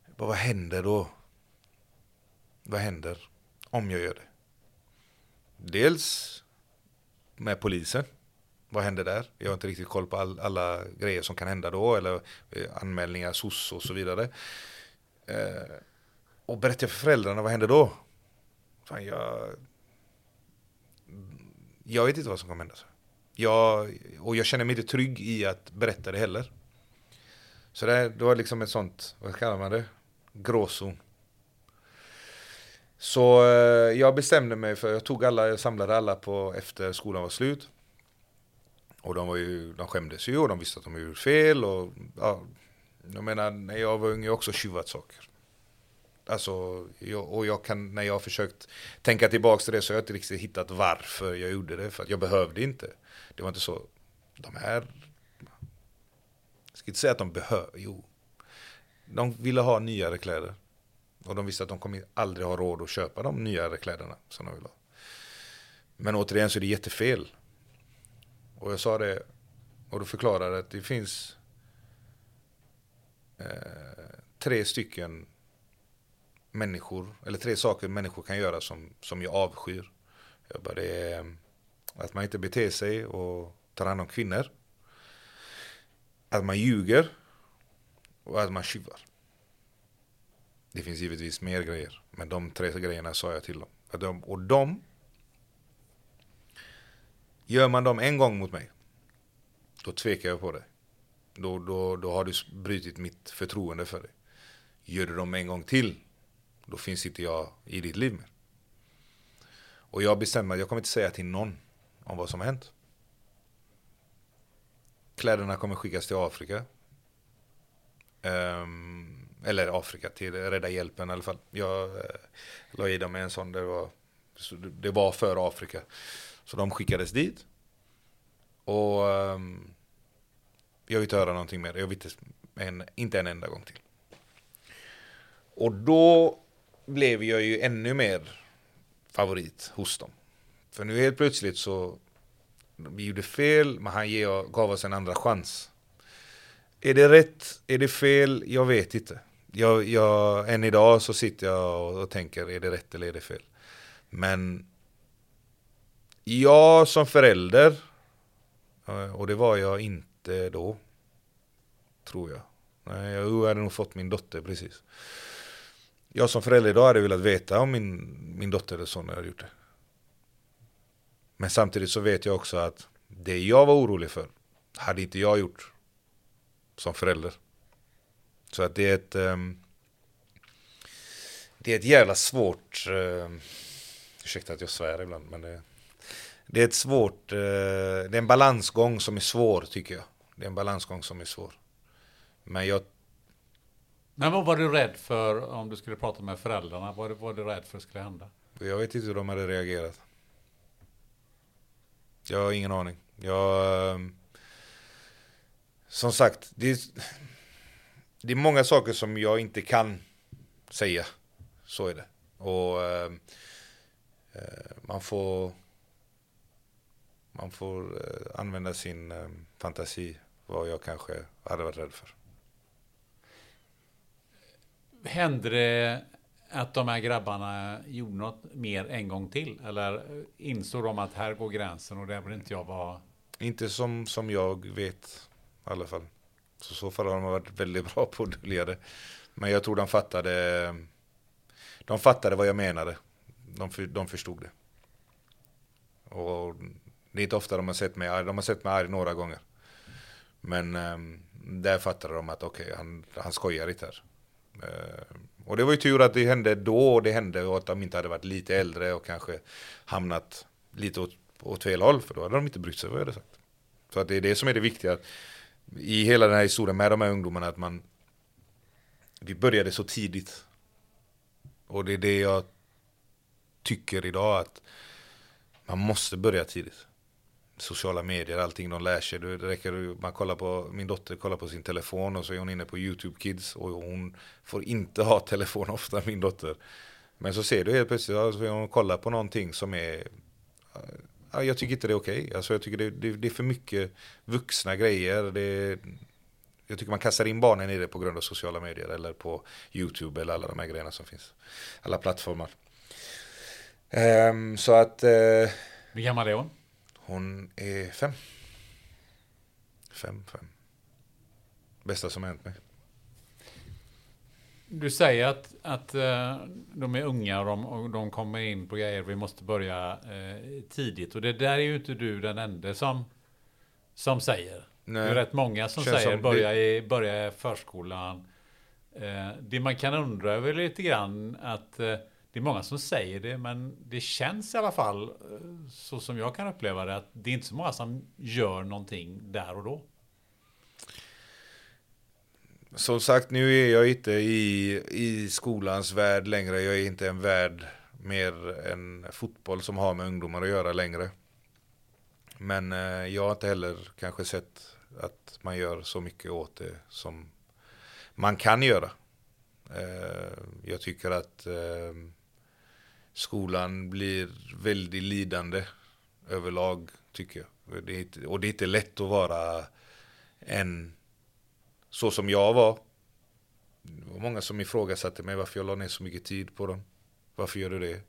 Jag bara, vad händer då? Vad händer om jag gör det? Dels med polisen. Vad händer där? Jag har inte riktigt koll på all, alla grejer som kan hända då. Eller eh, anmälningar, SOS och så vidare. Eh, och berättar för föräldrarna, vad händer då? Fan, jag, jag vet inte vad som kommer hända. Jag, och jag känner mig inte trygg i att berätta det heller. Så det, det var liksom ett sånt, vad kallar man det? Gråzon. Så eh, jag bestämde mig för, jag tog alla, jag samlade alla på efter skolan var slut. Och de, var ju, de skämdes ju och de visste att de gjort fel. Och, ja, jag menar, när jag var ung jag också tjuvat saker. Alltså, jag, och jag kan, när jag har försökt tänka tillbaka till det så har jag inte riktigt hittat varför jag gjorde det. För att jag behövde inte. Det var inte så, de här, jag ska inte säga att de behöver, jo. De ville ha nyare kläder. Och de visste att de kommer aldrig ha råd att köpa de nyare kläderna som de vill ha. Men återigen så är det jättefel. Och jag sa det, och då förklarade att det finns eh, tre stycken människor, eller tre saker människor kan göra som, som jag avskyr. Jag bara, det är eh, att man inte beter sig och tar hand om kvinnor. Att man ljuger och att man tjuvar. Det finns givetvis mer grejer. Men de tre grejerna sa jag till dem. Och de Gör man dem en gång mot mig, då tvekar jag på det. Då, då, då har du brutit mitt förtroende för dig. Gör du dem en gång till, då finns inte jag i ditt liv mer. Och jag bestämmer att jag kommer inte säga till någon om vad som har hänt. Kläderna kommer skickas till Afrika. Um, eller Afrika, till Rädda Hjälpen i alla fall. Jag eh, la i dem en sån, det var, det var för Afrika. Så de skickades dit. Och eh, jag vill inte höra någonting mer. Jag vill inte en, inte en enda gång till. Och då blev jag ju ännu mer favorit hos dem. För nu helt plötsligt så vi gjorde fel, men han gav oss en andra chans. Är det rätt? Är det fel? Jag vet inte. Jag, jag, än idag så sitter jag och, och tänker, är det rätt eller är det fel? Men jag som förälder, eh, och det var jag inte då, tror jag. Nej, jag hade nog fått min dotter precis. Jag som förälder idag hade velat veta om min, min dotter eller son hade gjort det. Men samtidigt så vet jag också att det jag var orolig för hade inte jag gjort som förälder. Så att det är ett um, det är ett jävla svårt um, ursäkta att jag svär ibland men det det är ett svårt, uh, det är en balansgång som är svår tycker jag. Det är en balansgång som är svår. Men jag men vad var du rädd för om du skulle prata med föräldrarna? Vad var du rädd för skulle hända? Jag vet inte hur de hade reagerat. Jag har ingen aning. Jag... eh, Som sagt, det är, det är många saker som jag inte kan säga. Så är det. Och eh, eh, man får man får eh, använda sin eh, fantasi vad jag kanske hade varit rädd för. Hände det att de här grabbarna gjorde något mer en gång till? Eller insåg de att här går gränsen och där vill inte jag vara? Inte som, som jag vet i alla fall. Så i så fall har de varit väldigt bra på att dölja det. Men jag tror de fattade De fattade vad jag menade. De, för, de förstod det. Och det är inte ofta de har sett mig arg. De har sett mig arg några gånger. Men um, där fattade de att okej, okay, han, han skojar inte här. Uh, och det var ju tur att det hände då och det hände och att de inte hade varit lite äldre och kanske hamnat lite åt, åt fel håll. För då hade de inte brytt sig vad jag hade sagt. Så att det är det som är det viktiga. I hela den här historien med de här ungdomarna att man Vi började så tidigt. Och det är det jag tycker idag att man måste börja tidigt. Sociala medier, allting de lär sig. Det räcker, man kollar på, min dotter kollar på sin telefon och så är hon inne på YouTube Kids och hon får inte ha telefon ofta, min dotter. Men så ser du helt plötsligt, alltså hon kollar på någonting som är jag tycker inte det är okej. Okay. Alltså jag tycker det, det, det, är för mycket vuxna grejer. Det, jag tycker man kastar in barnen i det på grund av sociala medier eller på YouTube eller alla de här grejerna som finns. Alla plattformar. Um, så att... Uh, Hur gammal är hon? Hon är fem. Fem, fem. Bästa som hänt mig. Du säger att, att uh, de är unga och de, och de kommer in på grejer. Vi måste börja uh, tidigt. Och det där är ju inte du den enda som, som säger. Nej. Det är rätt många som Känns säger som börja, det... i, börja i förskolan. Uh, det man kan undra över lite grann att det är många som säger det, men det känns i alla fall så som jag kan uppleva det att det är inte så många som gör någonting där och då. Som sagt, nu är jag inte i, i skolans värld längre. Jag är inte en värld mer än fotboll som har med ungdomar att göra längre. Men eh, jag har inte heller kanske sett att man gör så mycket åt det som man kan göra. Eh, jag tycker att eh, skolan blir väldigt lidande överlag, tycker jag. Det inte, och det är inte lätt att vara en, så som jag var. Det var många som ifrågasatte mig varför jag la ner så mycket tid på dem. Varför gör du det?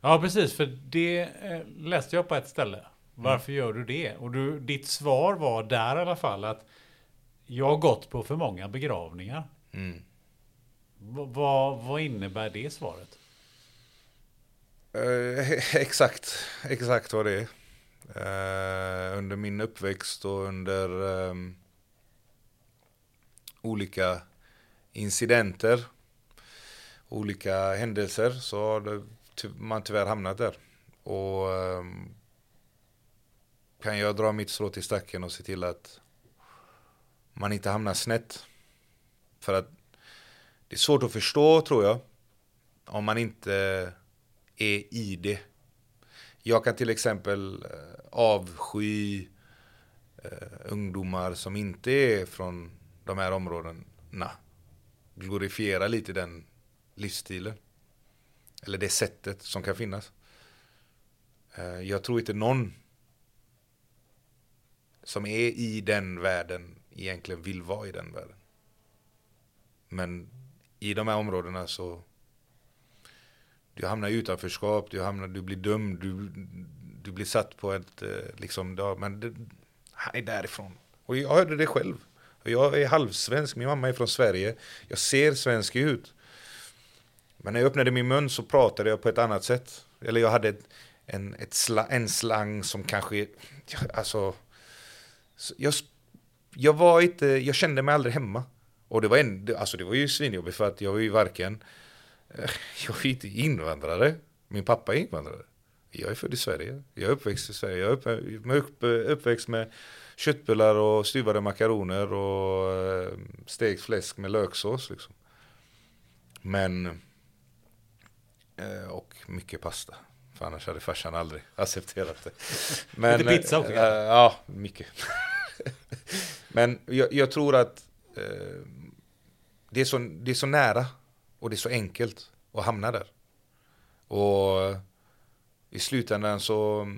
Ja, precis, för det eh, läste jag på ett ställe. Varför mm. gör du det? Och du, ditt svar var där i alla fall att jag har gått på för många begravningar. Mm. vad, vad innebär det svaret? Eh, exakt, exakt vad det är. Eh, under min uppväxt och under eh, olika incidenter, olika händelser så har man tyvärr hamnat där. Och ehm, kan jag dra mitt strå till stacken och se till att man inte hamnar snett. För att det är svårt att förstå tror jag. Om man inte är i det. Jag kan till exempel eh, avsky eh, ungdomar som inte är från de här områdena. Glorifiera lite den livsstilen. Eller det sättet som kan finnas. Eh, jag tror inte någon som är i den världen egentligen vill vara i den världen. Men i de här områdena så du hamnar i utanförskap, du, hamnar, du blir dömd, du, du blir satt på ett, eh, liksom, ja, men det, han är därifrån. Och jag hörde det själv. Jag är halvsvensk, min mamma är från Sverige. Jag ser svensk ut. Men när jag öppnade min mun så pratade jag på ett annat sätt. Eller jag hade en, ett sla, en slang som kanske, alltså, jag, jag var inte, jag kände mig aldrig hemma. Och det var, en, alltså det var ju svinjobbigt för att jag var ju varken eh, Jag är inte invandrare. Min pappa är invandrare. Jag är född i Sverige. Jag är uppväxt i Sverige. Jag är upp, uppväxt med köttbullar och stuvade makaroner och eh, stekt fläsk med löksås. Liksom. Men, eh, och mycket pasta. För annars hade farsan aldrig accepterat det. Men, Lite pizza också, kanske? Ja, mycket. Men jag, jag tror att eh, det, är så, det är så nära och det är så enkelt att hamna där. Och i slutändan så...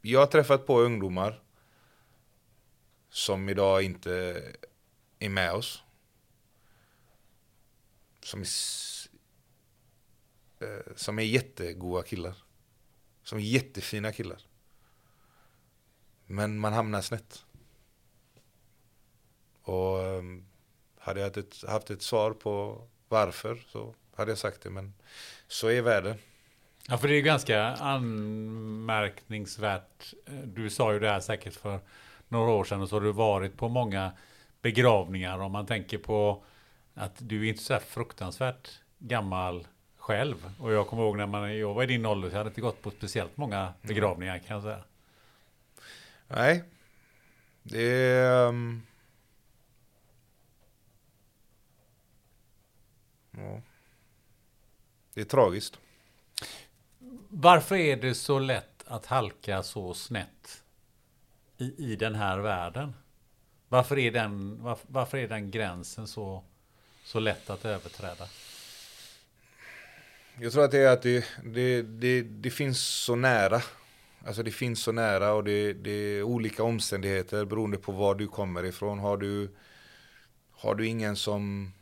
Jag har träffat på ungdomar som idag inte är med oss. Som är, eh, som är jättegoda killar. Som är jättefina killar. Men man hamnar snett. Och ehm, hade jag haft ett, haft ett svar på varför så hade jag sagt det. Men så är världen. Ja, för det är ganska anmärkningsvärt. Du sa ju det här säkert för några år sedan och så har du varit på många begravningar om man tänker på att du är inte så fruktansvärt gammal själv. Och jag kommer ihåg när man, jag var i din ålder så jag hade inte gått på speciellt många begravningar kan jag säga. Nej. Det är... ehm, ja. Det är tragiskt. Varför är det så lätt att halka så snett i, i den här världen? Varför är den, varför, varför är den gränsen så, så lätt att överträda? Jag tror att det är att det, det, det, det finns så nära. Alltså det finns så nära och det, det är olika omständigheter beroende på var du kommer ifrån. Har du, har du ingen som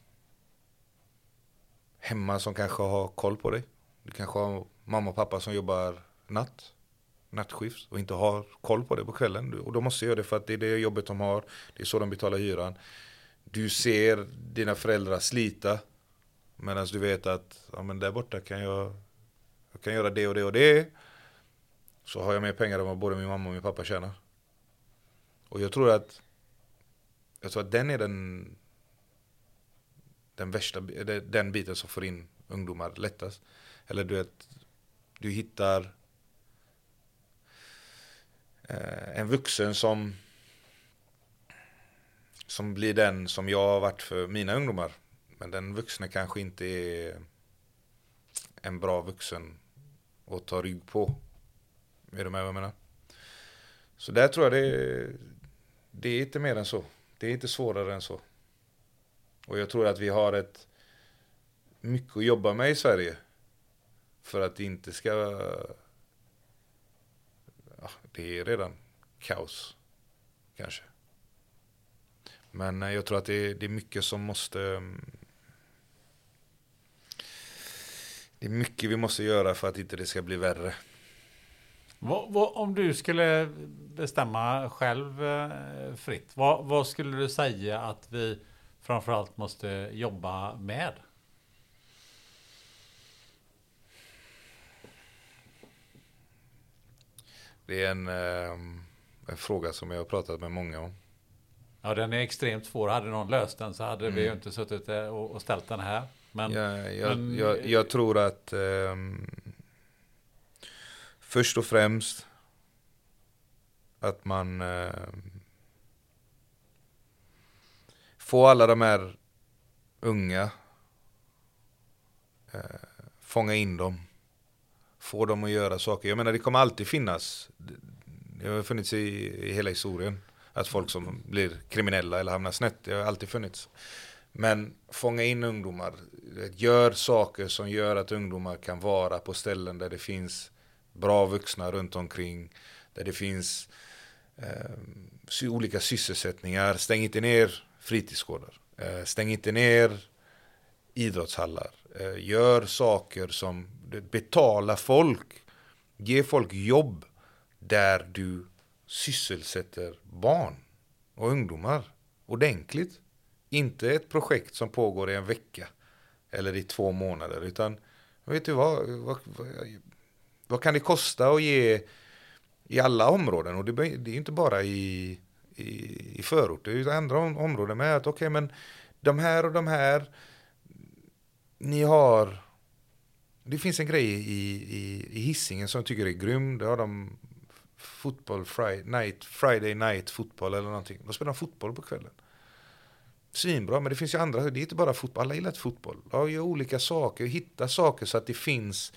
hemma som kanske har koll på dig? Du kanske har mamma och pappa som jobbar natt, nattskift och inte har koll på dig på kvällen. Och de måste göra det för att det är det jobbet de har. Det är så de betalar hyran. Du ser dina föräldrar slita Medan du vet att ja, men där borta kan jag, jag kan göra det och det och det. Så har jag mer pengar än vad både min mamma och min pappa tjänar. Och jag tror att jag tror att den är den den värsta, den biten som får in ungdomar lättast. Eller du vet, du hittar eh, en vuxen som som blir den som jag har varit för mina ungdomar. Men den vuxna kanske inte är en bra vuxen att ta rygg på. Är du med vad jag menar? Så där tror jag det är, det är inte mer än så. Det är inte svårare än så. Och jag tror att vi har ett mycket att jobba med i Sverige. För att det inte ska... Ja, det är redan kaos. Kanske. Men eh, jag tror att det är, det är mycket som måste... Mm, det är mycket vi måste göra för att inte det ska bli värre. Vad, vad, om du skulle bestämma själv eh, fritt, vad, vad skulle du säga att vi framförallt måste jobba med? Det är en, eh, en fråga som jag har pratat med många om. Ja, den är extremt svår. Hade någon löst den så hade vi ju inte suttit där och, och ställt den här. Men, Jag, jag, men- jag, jag tror att ehm, först och främst att man ehm, Få alla de här unga eh, fånga in dem. Få dem att göra saker. Jag menar det kommer alltid finnas. Det- har funnits i, i hela historien. Att folk som blir kriminella eller hamnar snett. Det har alltid funnits. Men fånga in ungdomar. Gör saker som gör att ungdomar kan vara på ställen där det finns bra vuxna runt omkring. Där det finns eh, olika sysselsättningar. Stäng inte ner fritidsgårdar. Eh, stäng inte ner idrottshallar. Eh, gör saker som betala folk. Ge folk jobb där du sysselsätter barn och ungdomar ordentligt. Inte ett projekt som pågår i en vecka eller i två månader utan vet du vad, vad, vad, vad kan det kosta att ge i alla områden och det, det är inte bara i, i, i förorter utan andra om, områden med att okej men de här och de här ni har det finns en grej i, i, i Hisingen som jag tycker är grym. Det har de fotboll, Friday night, Friday night fotboll eller någonting. Då spelar de fotboll på kvällen. Svinbra, men det finns ju andra, det är inte bara fotboll, alla gillar fotboll. Ja, gör olika saker, hitta saker så att det finns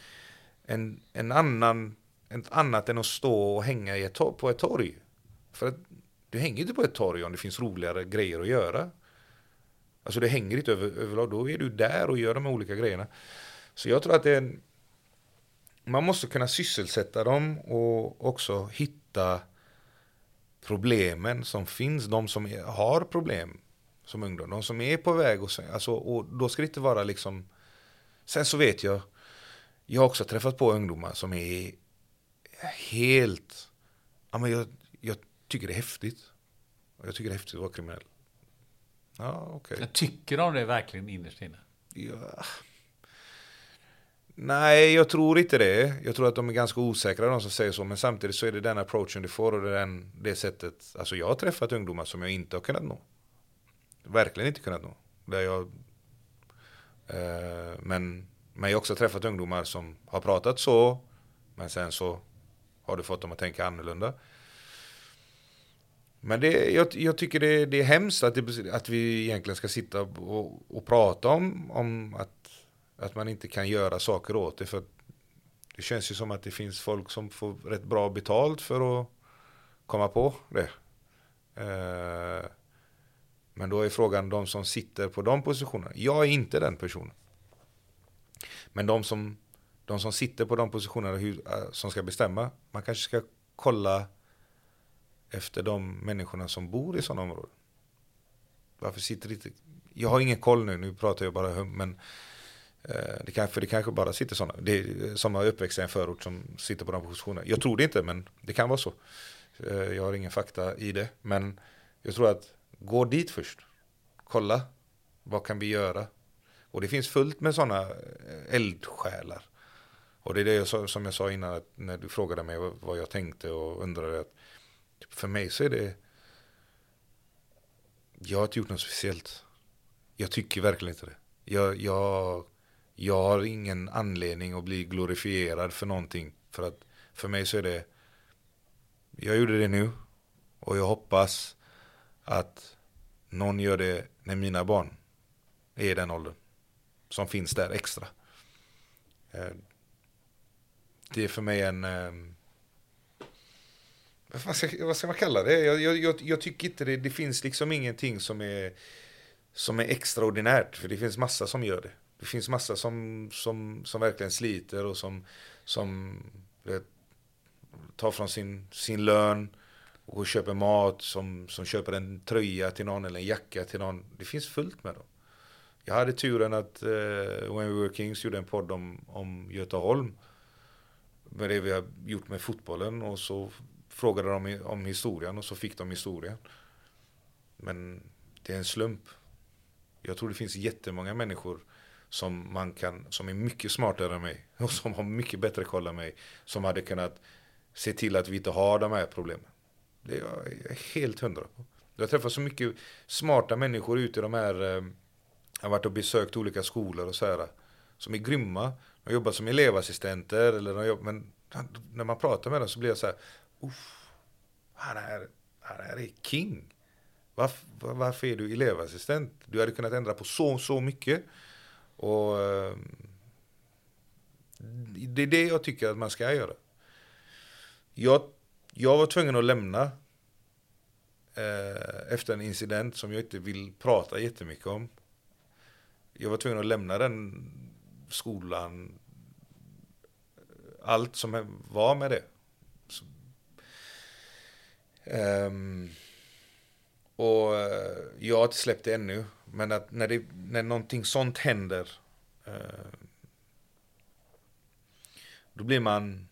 en, en annan, ett annat än att stå och hänga i ett, på ett torg. För att du hänger inte på ett torg om det finns roligare grejer att göra. Alltså det hänger inte över, överlag, då är du där och gör de här olika grejerna. Så jag tror att det är en, man måste kunna sysselsätta dem och också hitta problemen som finns, de som har problem som ungdom, de som är på väg och, alltså, och då ska det inte vara liksom Sen så vet jag Jag har också träffat på ungdomar som är helt ja, men jag tycker det är häftigt. Jag tycker det är häftigt att vara kriminell. Ja, okej. Okay. Tycker de det verkligen innerst inne? Ja. Nej, jag tror inte det. Jag tror att de är ganska osäkra de som säger så. Men samtidigt så är det den approachen du får och det, den, det sättet. Alltså jag har träffat ungdomar som jag inte har kunnat nå. Verkligen inte kunnat nå. Där jag, eh, men, men jag har också träffat ungdomar som har pratat så. Men sen så har du fått dem att tänka annorlunda. Men det, jag, jag tycker det, det, är hemskt att, det, att vi egentligen ska sitta och, och prata om, om att, att man inte kan göra saker åt det. För det känns ju som att det finns folk som får rätt bra betalt för att komma på det. Eh, men då är frågan de som sitter på de positionerna. Jag är inte den personen. Men de som, de som sitter på de positionerna hur, eh, som ska bestämma. Man kanske ska kolla efter de människorna som bor i sådana områden. Varför sitter inte... Jag har ingen koll nu, nu pratar jag bara hum, men eh, det kan, för det kanske bara sitter sådana. Det är, som har uppväxt i en förort som sitter på de positionerna. Jag tror det inte, men det kan vara så. Eh, jag har ingen fakta i det, men jag tror att gå dit först. Kolla, vad kan vi göra? Och det finns fullt med sådana eh, eldsjälar. Och det är det som jag sa innan, när du frågade mig vad jag tänkte och undrade. Att för mig så är det... Jag har inte gjort något speciellt. Jag tycker verkligen inte det. Jag, jag, jag har ingen anledning att bli glorifierad för någonting. För att för mig så är det... Jag gjorde det nu. Och jag hoppas att någon gör det när mina barn är i den åldern. Som finns där extra. Eh, det är för mig en ehm, vad ska, vad ska man kalla det? Jag, jag, jag, jag, tycker inte det, det finns liksom ingenting som är, som är extraordinärt. För det finns massa som gör det. Det finns massa som, som, som verkligen sliter och som, som vet, tar från sin, sin lön och köper mat, som, som köper en tröja till någon eller en jacka till någon. Det finns fullt med dem. Jag hade turen att uh, When We Were Kings gjorde en podd om, om Göteholm. Med det vi har gjort med fotbollen och så frågade de om historien och så fick de historien. Men det är en slump. Jag tror det finns jättemånga människor som man kan, som är mycket smartare än mig och som har mycket bättre koll än mig. Som hade kunnat se till att vi inte har de här problemen. Det är jag helt hundra på. Jag träffar så mycket smarta människor ute i de här, eh, jag har varit och besökt olika skolor och så här. Som är grymma. De jobbar som elevassistenter eller de jobbar, men när man pratar med dem så blir jag så här, Uff, han, är, han är king. Varför, varför är du elevassistent? Du hade kunnat ändra på så, så mycket. Och ehm, det är det jag tycker att man ska göra. Jag, jag var tvungen att lämna eh, efter en incident som jag inte vill prata jättemycket om. Jag var tvungen att lämna den skolan, allt som var med det. Um, och eh, jag har inte släppt det ännu. Men att när, det, när någonting sånt händer. Uh, då blir man.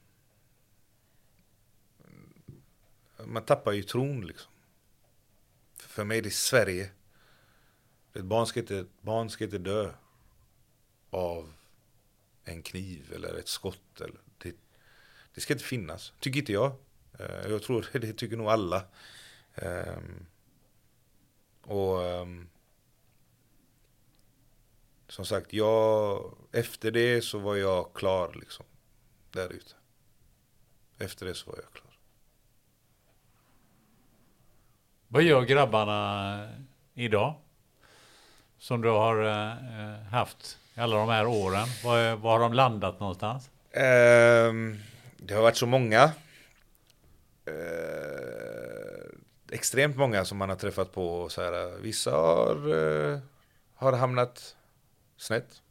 Man tappar ju tron liksom. För mig är det Sverige. Ett barn ska inte, ett barn ska inte dö. Av en kniv eller ett skott. Eller det, det ska inte finnas. Tycker inte jag. Eh, jag tror det tycker nog alla. Ehm, och ehm, som sagt, jag, efter det så var jag klar liksom. Där ute. Efter det så var jag klar. Vad gör grabbarna idag? som du har eh, haft i alla de här åren? Var, var har de landat någonstans? Ehm, det har varit så många. Eh, extremt många som man har träffat på. Så här, vissa har, eh, har hamnat snett.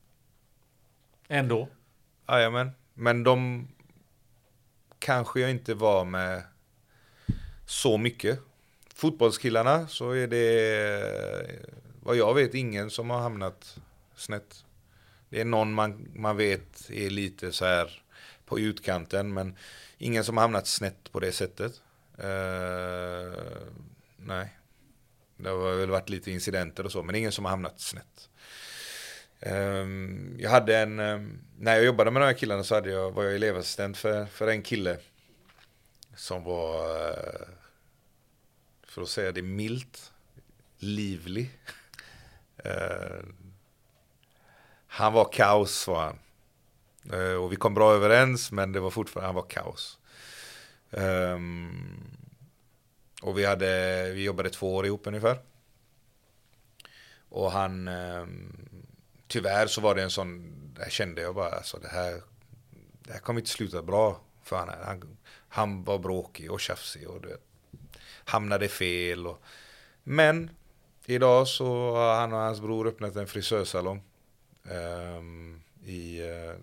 Ändå? Jajamän. Men de kanske jag inte var med så mycket. Fotbollskillarna så är det vad jag vet ingen som har hamnat snett. Det är någon man, man vet är lite så här på utkanten men ingen som har hamnat snett på det sättet. Uh, nej. Det har väl varit lite incidenter och så men ingen som har hamnat snett. Um, jag hade en, um, när jag jobbade med de här killarna så hade jag, var jag elevassistent för, för en kille som var, uh, för att säga det milt, livlig. Uh, han var kaos var han. Eh, och vi kom bra överens men det var fortfarande, han var kaos. Um, och vi, hade, vi jobbade två år ihop ungefär. Och han, um, tyvärr så var det en sån, där kände jag bara, alltså det här, det här kommer inte sluta bra för han. Han, han var bråkig och tjafsig och du vet, hamnade fel. Och, men idag så har han och hans bror öppnat en frisörsalong. Um, i, eh,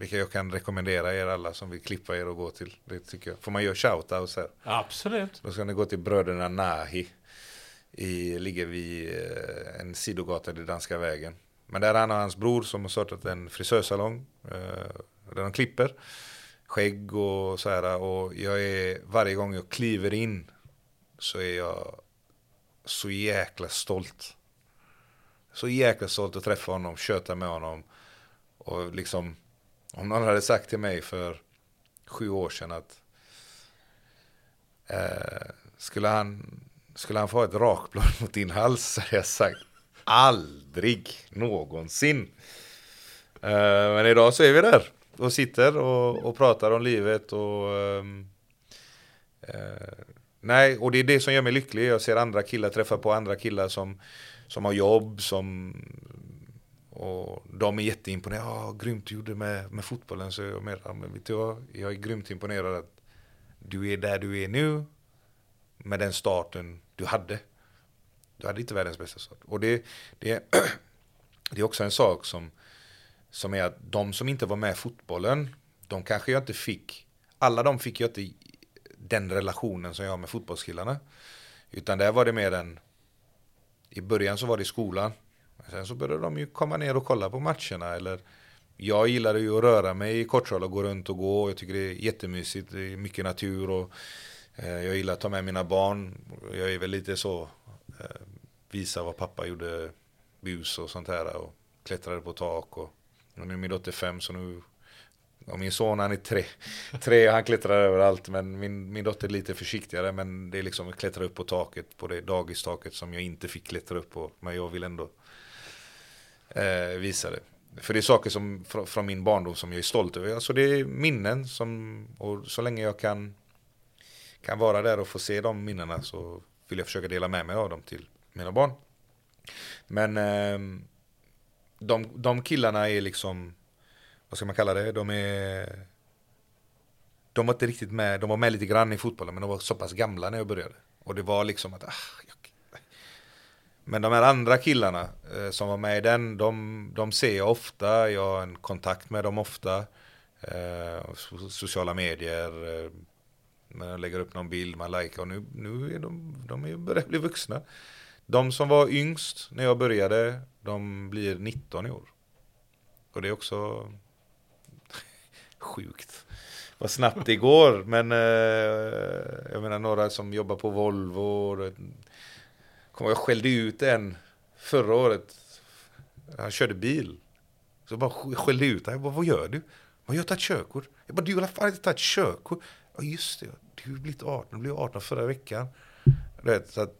vilket jag kan rekommendera er alla som vill klippa er och gå till. Det tycker jag. Får man göra shoutouts här? Absolut. Då ska ni gå till bröderna Nahi. I, ligger vid uh, en sidogata i Danska vägen. Men där är han och hans bror som har startat en frisörsalong. Uh, där de klipper skägg och så här. Och jag är, varje gång jag kliver in så är jag så jäkla stolt. Så jäkla stolt att träffa honom, köta med honom. Och liksom, om någon hade sagt till mig för sju år sedan att eh, skulle, han, skulle han få ett rakblad mot din hals så hade jag sagt aldrig någonsin. Eh, men idag så är vi där och sitter och, och pratar om livet och ehm, eh, Nej, och det är det som gör mig lycklig. Jag ser andra killar träffa på andra killar som, som har jobb, som och de är jätteimponerade. Ja, grymt du gjorde med, med fotbollen. Så jag, menar, men vet du vad? jag är grymt imponerad att du är där du är nu med den starten du hade. Du hade inte världens bästa start. Och det, det, det är också en sak som, som är att de som inte var med i fotbollen, de kanske jag inte fick, alla de fick jag inte den relationen som jag har med fotbollskillarna. Utan där var det mer en, i början så var det skolan. Men Sen så började de ju komma ner och kolla på matcherna. Eller jag gillade ju att röra mig i Kortrala och gå runt och gå. Jag tycker det är jättemysigt. Det är mycket natur och eh, jag gillar att ta med mina barn. Jag är väl lite så, eh, visa vad pappa gjorde bus och sånt här. Och klättrade på tak. Och, och nu är min dotter fem så nu och min son han är tre, tre han klättrar överallt men min, min dotter är lite försiktigare men det är liksom att klättra upp på taket på det dagistaket som jag inte fick klättra upp på men jag vill ändå eh, visade. För det är saker som från, från min barndom som jag är stolt över. Alltså det är minnen som och så länge jag kan kan vara där och få se de minnena så vill jag försöka dela med mig av dem till mina barn. Men eh, de, de killarna är liksom vad ska man kalla det, de är de var inte riktigt med, de var med lite grann i fotbollen men de var så pass gamla när jag började. Och det var liksom att, ah, jag... Men de här andra killarna eh, som var med i den, de, de ser jag ofta, jag har en kontakt med dem ofta. Eh, sociala medier, eh, man lägger upp någon bild, man likar och nu, nu är de, de är börjar bli vuxna. De som var yngst när jag började, de blir 19 i år. Och det är också sjukt. Vad snabbt det går. Men eh, jag menar några som jobbar på Volvo. Jag skällde ut en förra året. Han körde bil. Så jag bara skällde ut honom. Vad gör du? Jag har tagit körkort. Jag bara, du har i alla fall inte tagit körkort. Ja just det, du har blivit 18, du blev 18 förra veckan. Vet, så att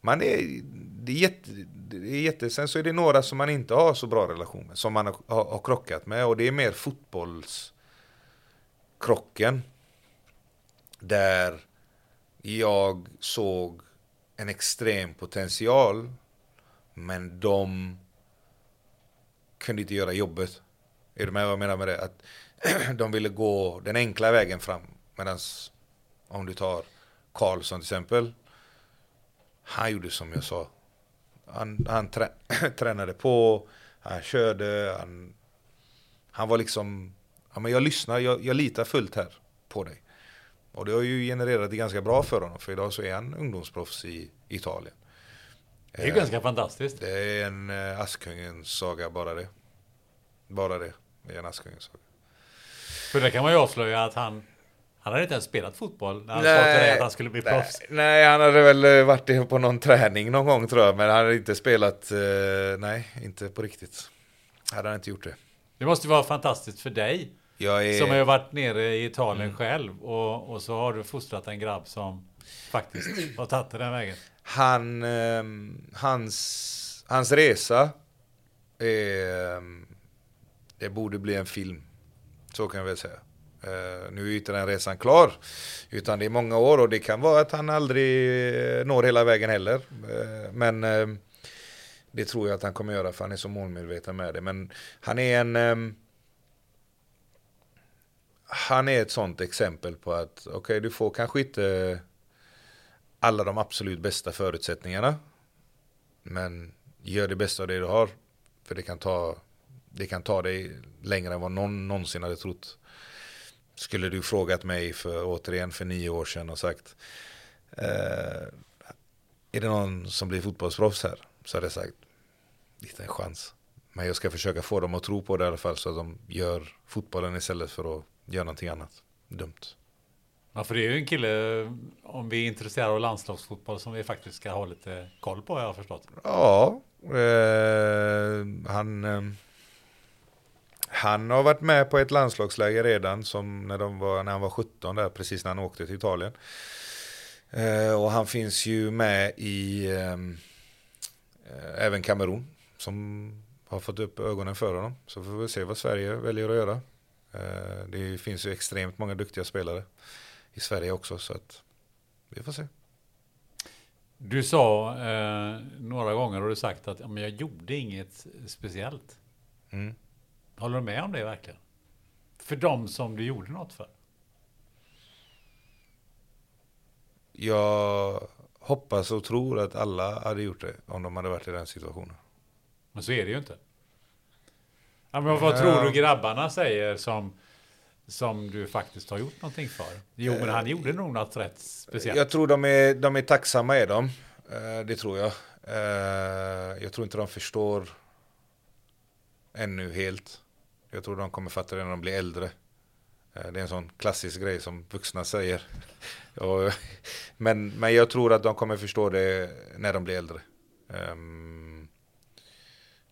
man är, det, är jätte, det är jätte, sen så är det några som man inte har så bra relation med, som man har, har, har krockat med. Och det är mer fotbollskrocken. Där jag såg en extrem potential. Men de kunde inte göra jobbet. Är du med vad jag menar med det? Att de ville gå den enkla vägen fram. Medan om du tar Karlsson till exempel. Han gjorde som jag sa. Han, han trä, tränade på, han körde, han, han var liksom, ja men jag lyssnar, jag, jag litar fullt här på dig. Och det har ju genererat det ganska bra för honom, för idag så är han ungdomsproffs i Italien. Det är ju ganska fantastiskt. Det är en eh, Askungens saga, bara det. Bara det. Det är en Askungens saga. För det kan man ju avslöja att han han hade inte ens spelat fotboll när han sa till dig att han skulle bli nej, proffs. Nej, han hade väl eh, varit på någon träning någon gång tror jag, men han hade inte spelat, eh, nej, inte på riktigt. Hade han inte gjort det. Det måste ju vara fantastiskt för dig. Är, Som har varit nere i Italien själv och, och så har du fostrat en grabb som faktiskt har tagit den vägen. han, ehm, hans, hans resa, är, ehm, det borde bli en film. Så kan jag väl säga. Eh, nu är ju inte den resan klar, utan det är många år och det kan vara att han aldrig eh, når hela vägen heller. Eh, men eh, det tror jag att han kommer göra för han är så målmedveten med det. Men han är en... ehm, han är ett sånt exempel på att okej, du får kanske inte alla de absolut bästa förutsättningarna. Men gör det bästa av det du har. För det kan ta, det kan ta dig längre än vad någon någonsin hade trott. Skulle du frågat mig för återigen för nio år sedan och sagt eh, Är det någon som blir fotbollsproffs här? Så hade jag sagt Inte en chans. Men jag ska försöka få dem att tro på det i alla fall så att de gör fotbollen istället för att göra någonting annat. Dumt. Ja, för det är ju en kille, om vi är intresserade av landslagsfotboll, som vi faktiskt ska ha lite koll på, har jag förstått. Ja, eh, han, eh, han har varit med på ett landslagsläger redan som när, de var, när han var 17 där, precis när han åkte till Italien. Eh, och han finns ju med i eh, eh, även Kamerun som har fått upp ögonen för honom. Så får vi se vad Sverige väljer att göra. Eh, det finns ju extremt många duktiga spelare i Sverige också så att vi får se. Du sa eh, några gånger har du sagt att men jag gjorde inget speciellt. Mm. Håller du med om det verkligen? För de som du gjorde något för? Jag hoppas och tror att alla hade gjort det om de hade varit i den situationen. Men så är det ju inte. Ja, men vad tror du grabbarna säger som, som du faktiskt har gjort någonting för? Jo, men han gjorde nog något rätt speciellt. Jag tror de är, de är tacksamma är de. Eh, Det tror jag. Eh, Jag tror inte de förstår ännu helt. Jag tror de kommer fatta det när de blir äldre. Eh, Det är en sån klassisk grej som vuxna säger. Men, men jag tror att de kommer förstå det när de blir äldre. Ehm,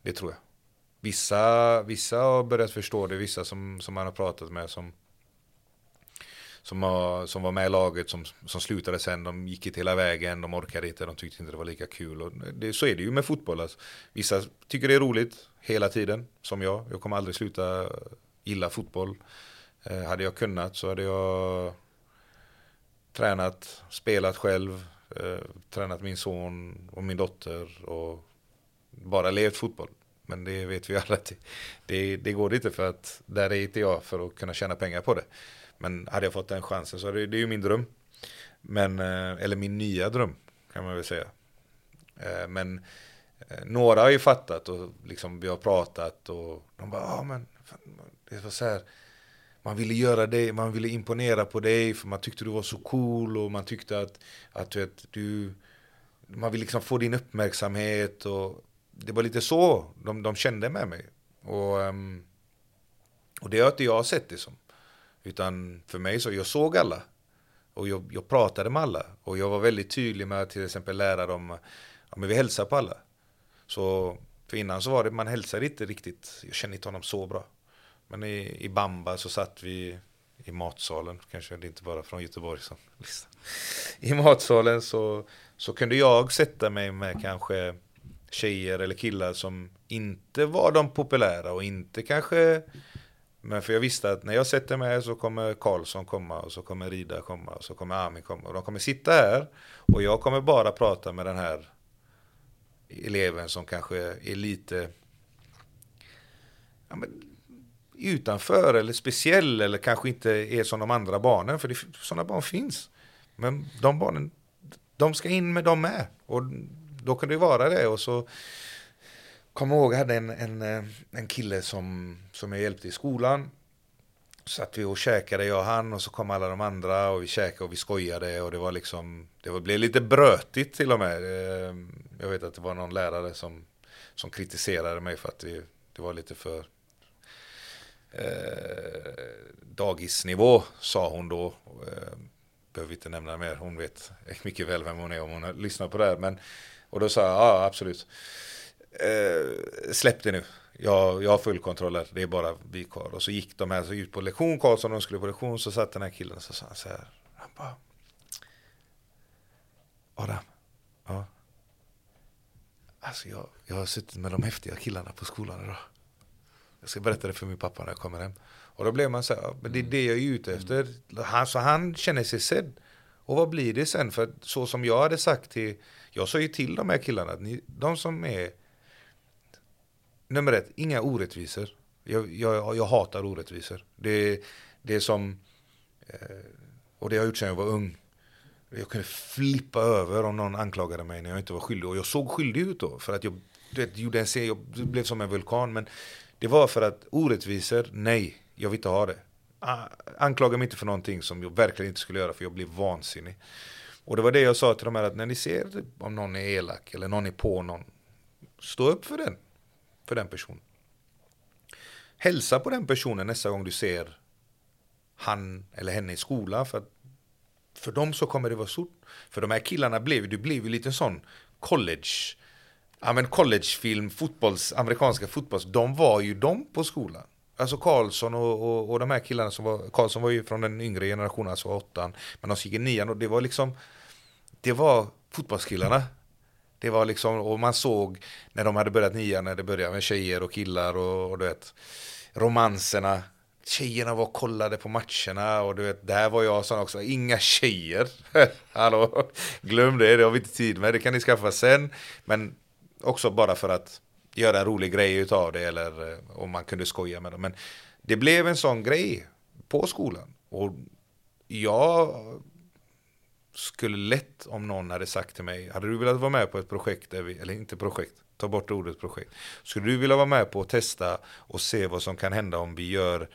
Det tror jag. Vissa, vissa har börjat förstå det, vissa som, som man har pratat med som, som, har, som var med i laget, som, som slutade sen, de gick inte hela vägen, de orkade inte, de tyckte inte det var lika kul. Och det, så är det ju med fotboll. Alltså. Vissa tycker det är roligt hela tiden, som jag. Jag kommer aldrig sluta gilla fotboll. Eh, hade jag kunnat så hade jag tränat, spelat själv, eh, tränat min son och min dotter och bara levt fotboll. Men det vet vi alla att det, det, går inte för att där är inte jag för att kunna tjäna pengar på det. Men hade jag fått den chansen så är det, det är ju min dröm. Men, eh, eller min nya dröm kan man väl säga. Eh, men eh, några har ju fattat och liksom vi har pratat och de bara, ja men fan, det var så här. Man ville göra det, man ville imponera på dig för man tyckte du var så cool och man tyckte att, att du, vet, du man vill liksom få din uppmärksamhet och det var lite så de, de kände med mig. Och, ehm, och det har inte jag sett det som. Utan för mig så, jag såg alla. Och jag, jag pratade med alla. Och jag var väldigt tydlig med att till exempel lära dem, ja men vi hälsar på alla. Så, för innan så var det, man hälsade inte riktigt, jag kände inte honom så bra. Men i, i Bamba så satt vi i matsalen, kanske det inte bara från Göteborg som liksom. I matsalen så, så kunde jag sätta mig med kanske tjejer eller killar som inte var de populära och inte kanske men för jag visste att när jag sätter mig här så kommer Karlsson komma och så kommer Rida komma och så kommer Ami komma och de kommer sitta här och jag kommer bara prata med den här eleven som kanske är lite ja, men, utanför eller speciell eller kanske inte är som de andra barnen. För det, sådana barn finns. Men de barnen, de ska in med dem med. Och då kan det vara det. Och så kommer ihåg, jag hade en, en, eh, en kille som, som jag hjälpte i skolan. Satt vi och käkade, jag och han, och så kom alla de andra och vi käkade och vi skojade och det var liksom, det blev lite brötigt till och med. Eh, jag vet att det var någon lärare som, som kritiserade mig för att det, det var lite för eh, dagisnivå, sa hon då. Eh, behöver inte nämna mer, hon vet mycket väl vem hon är om hon har lyssnat på det här. Men, och då sa jag, ja absolut. Eh, släpp det nu. Jag, jag har full kontroll här, det är bara vi kvar. Och så gick de här så ut på lektion, Karlsson de skulle på lektion, så satt den här killen och så sa han så här. Han bara, Adam, ja. Alltså jag, jag har suttit med de häftiga killarna på skolan idag. Jag ska berätta det för min pappa när jag kommer hem. Och då blev man så här, men det är det jag är ute efter. Han, så han känner sig sedd. Och vad blir det sen? För så som jag hade sagt till, jag sa ju till de här killarna, att ni, de som är, nummer ett, inga orättvisor. Jag, jag, jag hatar orättvisor. Det, det är som, eh, och det har jag gjort sedan jag var ung. Jag kunde flippa över om någon anklagade mig när jag inte var skyldig. Och jag såg skyldig ut då. För att jag vet, gjorde en serie, jag blev som en vulkan. Men det var för att orättvisor, nej, jag vill inte ha det. Anklaga mig inte för någonting som jag verkligen inte skulle göra för jag blir vansinnig. Och det var det jag sa till dem. här att när ni ser typ om någon är elak eller någon är på någon, stå upp för den, för den personen. Hälsa på den personen nästa gång du ser han eller henne i skolan för att för dem så kommer det vara stort. För de här killarna blev, du blev ju lite sån college ja, men collegefilm, fotbolls, amerikanska fotbolls, de var ju de på skolan. Alltså Karlsson och, och, och de här killarna som var, Karlsson var ju från den yngre generationen, alltså åttan, men de gick i nian och det var liksom, det var fotbollskillarna. Det var liksom, och man såg när de hade börjat nian, när det började med tjejer och killar och, och du vet, romanserna. Tjejerna var och kollade på matcherna och du vet, där var jag sån också, inga tjejer. Hallå, glöm det, det har vi inte tid med, det kan ni skaffa sen. Men Också bara för att göra en rolig grej utav det eller eh, om man kunde skoja med dem. Men det blev en sån grej på skolan. Och jag skulle lätt om någon hade sagt till mig, hade du velat vara med på ett projekt, där vi, eller inte projekt, ta bort ordet projekt. Skulle du vilja vara med på att testa och se vad som kan hända om vi gör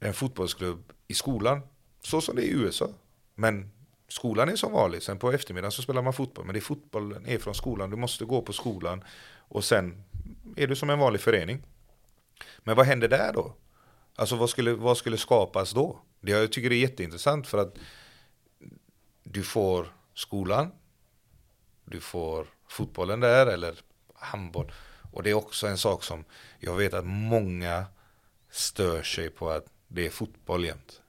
en fotbollsklubb i skolan, så som det är i USA. Men skolan är som vanligt, sen på eftermiddagen så spelar man fotboll. Men det är fotbollen är från skolan, du måste gå på skolan och sen är du som en vanlig förening. Men vad händer där då? Alltså vad skulle, vad skulle skapas då? Det jag tycker det är jätteintressant för att du får skolan, du får fotbollen där eller handboll. Och det är också en sak som jag vet att många stör sig på att det är fotboll jämt.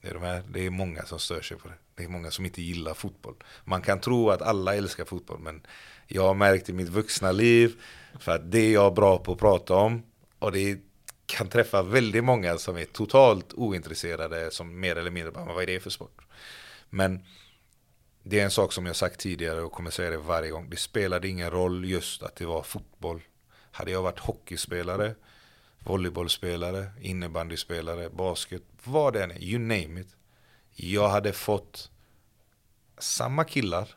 Det är, de här, det är många som stör sig på det. Det är många som inte gillar fotboll. Man kan tro att alla älskar fotboll, men jag har märkt i mitt vuxna liv, för att det är jag bra på att prata om, och det kan träffa väldigt många som är totalt ointresserade, som mer eller mindre bara, vad är det för sport? Men det är en sak som jag sagt tidigare och kommer säga det varje gång. Det spelade ingen roll just att det var fotboll. Hade jag varit hockeyspelare, volleybollspelare, innebandyspelare, basket, vad det än är, you name it jag hade fått samma killar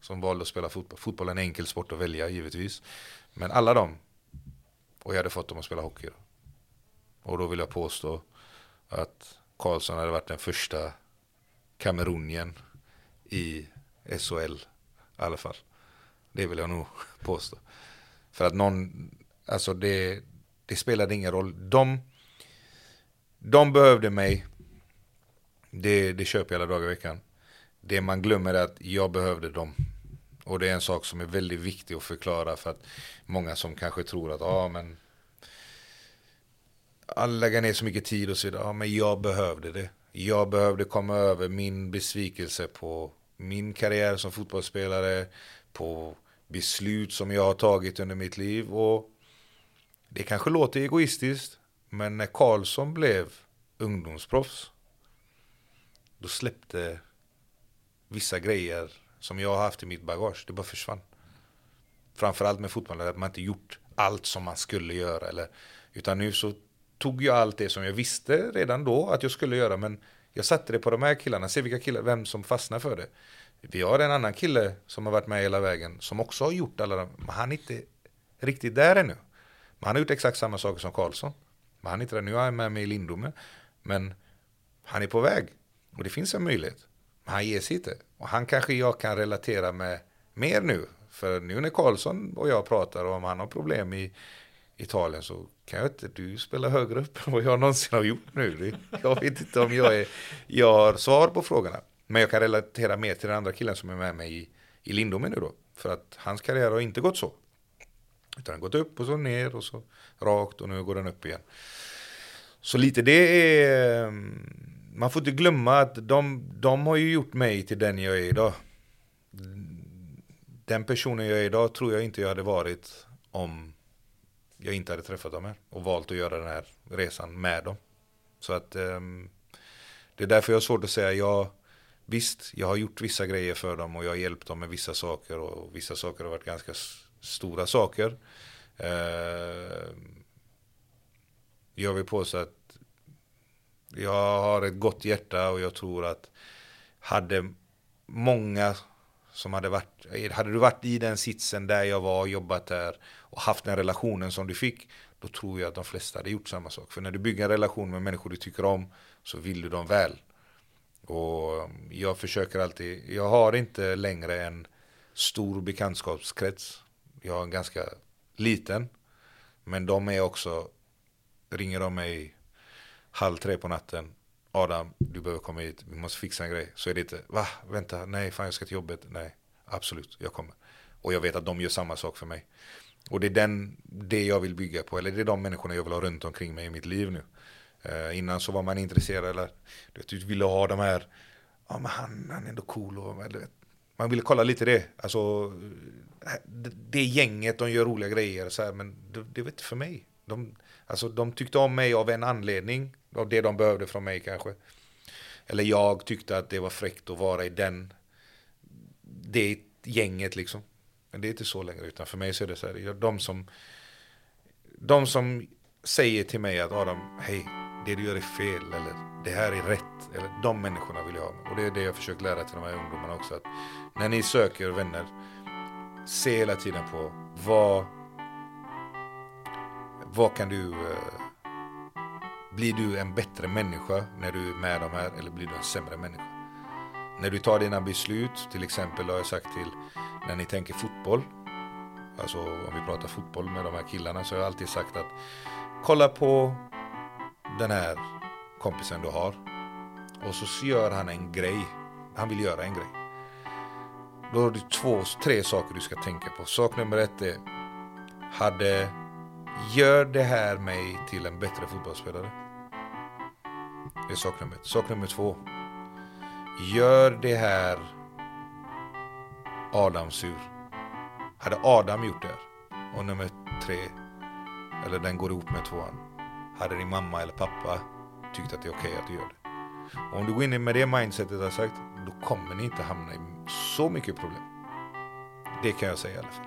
som valde att spela fotboll. Fotboll är en enkel sport att välja givetvis. Men alla dem. Och jag hade fått dem att spela hockey. Och då vill jag påstå att Karlsson hade varit den första kamerunien i SHL. I alla fall. Det vill jag nog påstå. För att någon, alltså det, det spelade ingen roll. De, de behövde mig det, det köper jag alla dagar i veckan. Det man glömmer är att jag behövde dem. Och det är en sak som är väldigt viktig att förklara för att många som kanske tror att ja ah, men alla lägger ner så mycket tid och säger ja ah, men jag behövde det. Jag behövde komma över min besvikelse på min karriär som fotbollsspelare, på beslut som jag har tagit under mitt liv och det kanske låter egoistiskt men när Karlsson blev ungdomsproffs då släppte vissa grejer som jag har haft i mitt bagage, det bara försvann. framförallt med fotbollen, att man inte gjort allt som man skulle göra. Eller, utan nu så tog jag allt det som jag visste redan då att jag skulle göra, men jag satte det på de här killarna, se vilka killar, vem som fastnar för det. Vi har en annan kille som har varit med hela vägen, som också har gjort alla de, men han är inte riktigt där ännu. Men han har gjort exakt samma saker som Karlsson. Men han är inte där, nu är han med mig i Lindome. Men han är på väg. Och det finns en möjlighet. Men han ger sig inte. Och han kanske jag kan relatera med mer nu. För nu när Karlsson och jag pratar om han har problem i Italien så kan jag inte, du spela högre upp än vad jag någonsin har gjort nu. Jag vet inte om jag, är, jag har svar på frågorna. Men jag kan relatera mer till den andra killen som är med mig i, i Lindome nu då. För att hans karriär har inte gått så. Utan den har gått upp och så ner och så rakt och nu går den upp igen. Så lite det är, mm, man får inte glömma att de, de har ju gjort mig till den jag är idag. Den personen jag är idag tror jag inte jag hade varit om jag inte hade träffat dem här och valt att göra den här resan med dem. Så att um, det är därför jag har svårt att säga ja. Visst, jag har gjort vissa grejer för dem och jag har hjälpt dem med vissa saker och vissa saker har varit ganska stora saker. Ehm, uh, jag vill påstå att jag har ett gott hjärta och jag tror att hade många som hade varit, hade du varit i den sitsen där jag var, jobbat där och haft den relationen som du fick, då tror jag att de flesta hade gjort samma sak. För när du bygger en relation med människor du tycker om så vill du dem väl. Och jag försöker alltid, jag har inte längre en stor bekantskapskrets. Jag har en ganska liten. Men de är också, ringer de mig halv tre på natten. Adam, du behöver komma hit, vi måste fixa en grej. Så är det inte, va, vänta, nej, fan jag ska till jobbet. Nej, absolut, jag kommer. Och jag vet att de gör samma sak för mig. Och det är den, det jag vill bygga på, eller det är de människorna jag vill ha runt omkring mig i mitt liv nu. Eh, innan så var man intresserad, eller du ville ha de här, ja men han, han är ändå cool och, eller, man ville kolla lite det. Alltså, det, det gänget, de gör roliga grejer, så här, men det, det var inte för mig. De, alltså, de tyckte om mig av en anledning, av det de behövde från mig kanske. Eller jag tyckte att det var fräckt att vara i den, det gänget liksom. Men det är inte så längre, utan för mig så är det så här, de som, de som säger till mig att Adam, hej, det du gör är fel, eller det här är rätt, eller de människorna vill jag ha. Och det är det jag försökt lära till de här ungdomarna också, att när ni söker vänner, se hela tiden på vad, vad kan du, uh, blir du en bättre människa när du är med de här, eller blir du en sämre människa? När du tar dina beslut, till exempel har jag sagt till när ni tänker fotboll, alltså om vi pratar fotboll med de här killarna så har jag alltid sagt att kolla på den här kompisen du har och så gör han en grej. Han vill göra en grej. Då har du två, tre saker du ska tänka på. Sak nummer ett är hade Gör det här mig till en bättre fotbollsspelare? Det är sak nummer ett. Sak nummer två. Gör det här Adam sur? Hade Adam gjort det här? Och nummer tre, eller den går ihop med tvåan. Hade din mamma eller pappa tyckt att det är okej okay att du gör det? Och om du går in med det mindsetet jag sagt, då kommer ni inte hamna i så mycket problem. Det kan jag säga i alla fall.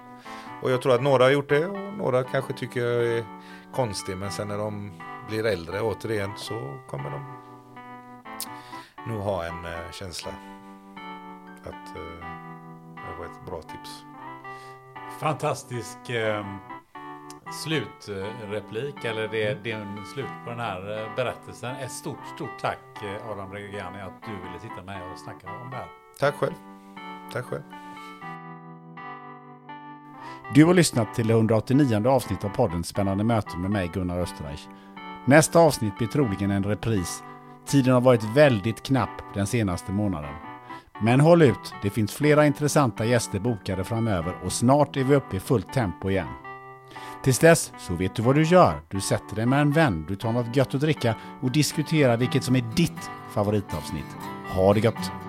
Och jag tror att några har gjort det och några kanske tycker jag är konstig. Men sen när de blir äldre återigen så kommer de nog ha en uh, känsla att uh, det var ett bra tips. Fantastisk uh, slutreplik eller det, mm. det är slut på den här uh, berättelsen. Ett stort, stort tack Adam Reggiani att du ville sitta med och snacka om det här. Tack själv. Tack själv. Du har lyssnat till det 189 avsnitt av podden Spännande möten med mig Gunnar Österreich. Nästa avsnitt blir troligen en repris. Tiden har varit väldigt knapp den senaste månaden. Men håll ut, det finns flera intressanta gäster bokade framöver och snart är vi uppe i fullt tempo igen. Tills dess så vet du vad du gör. Du sätter dig med en vän, du tar något gött att dricka och diskuterar vilket som är ditt favoritavsnitt. Ha det gött!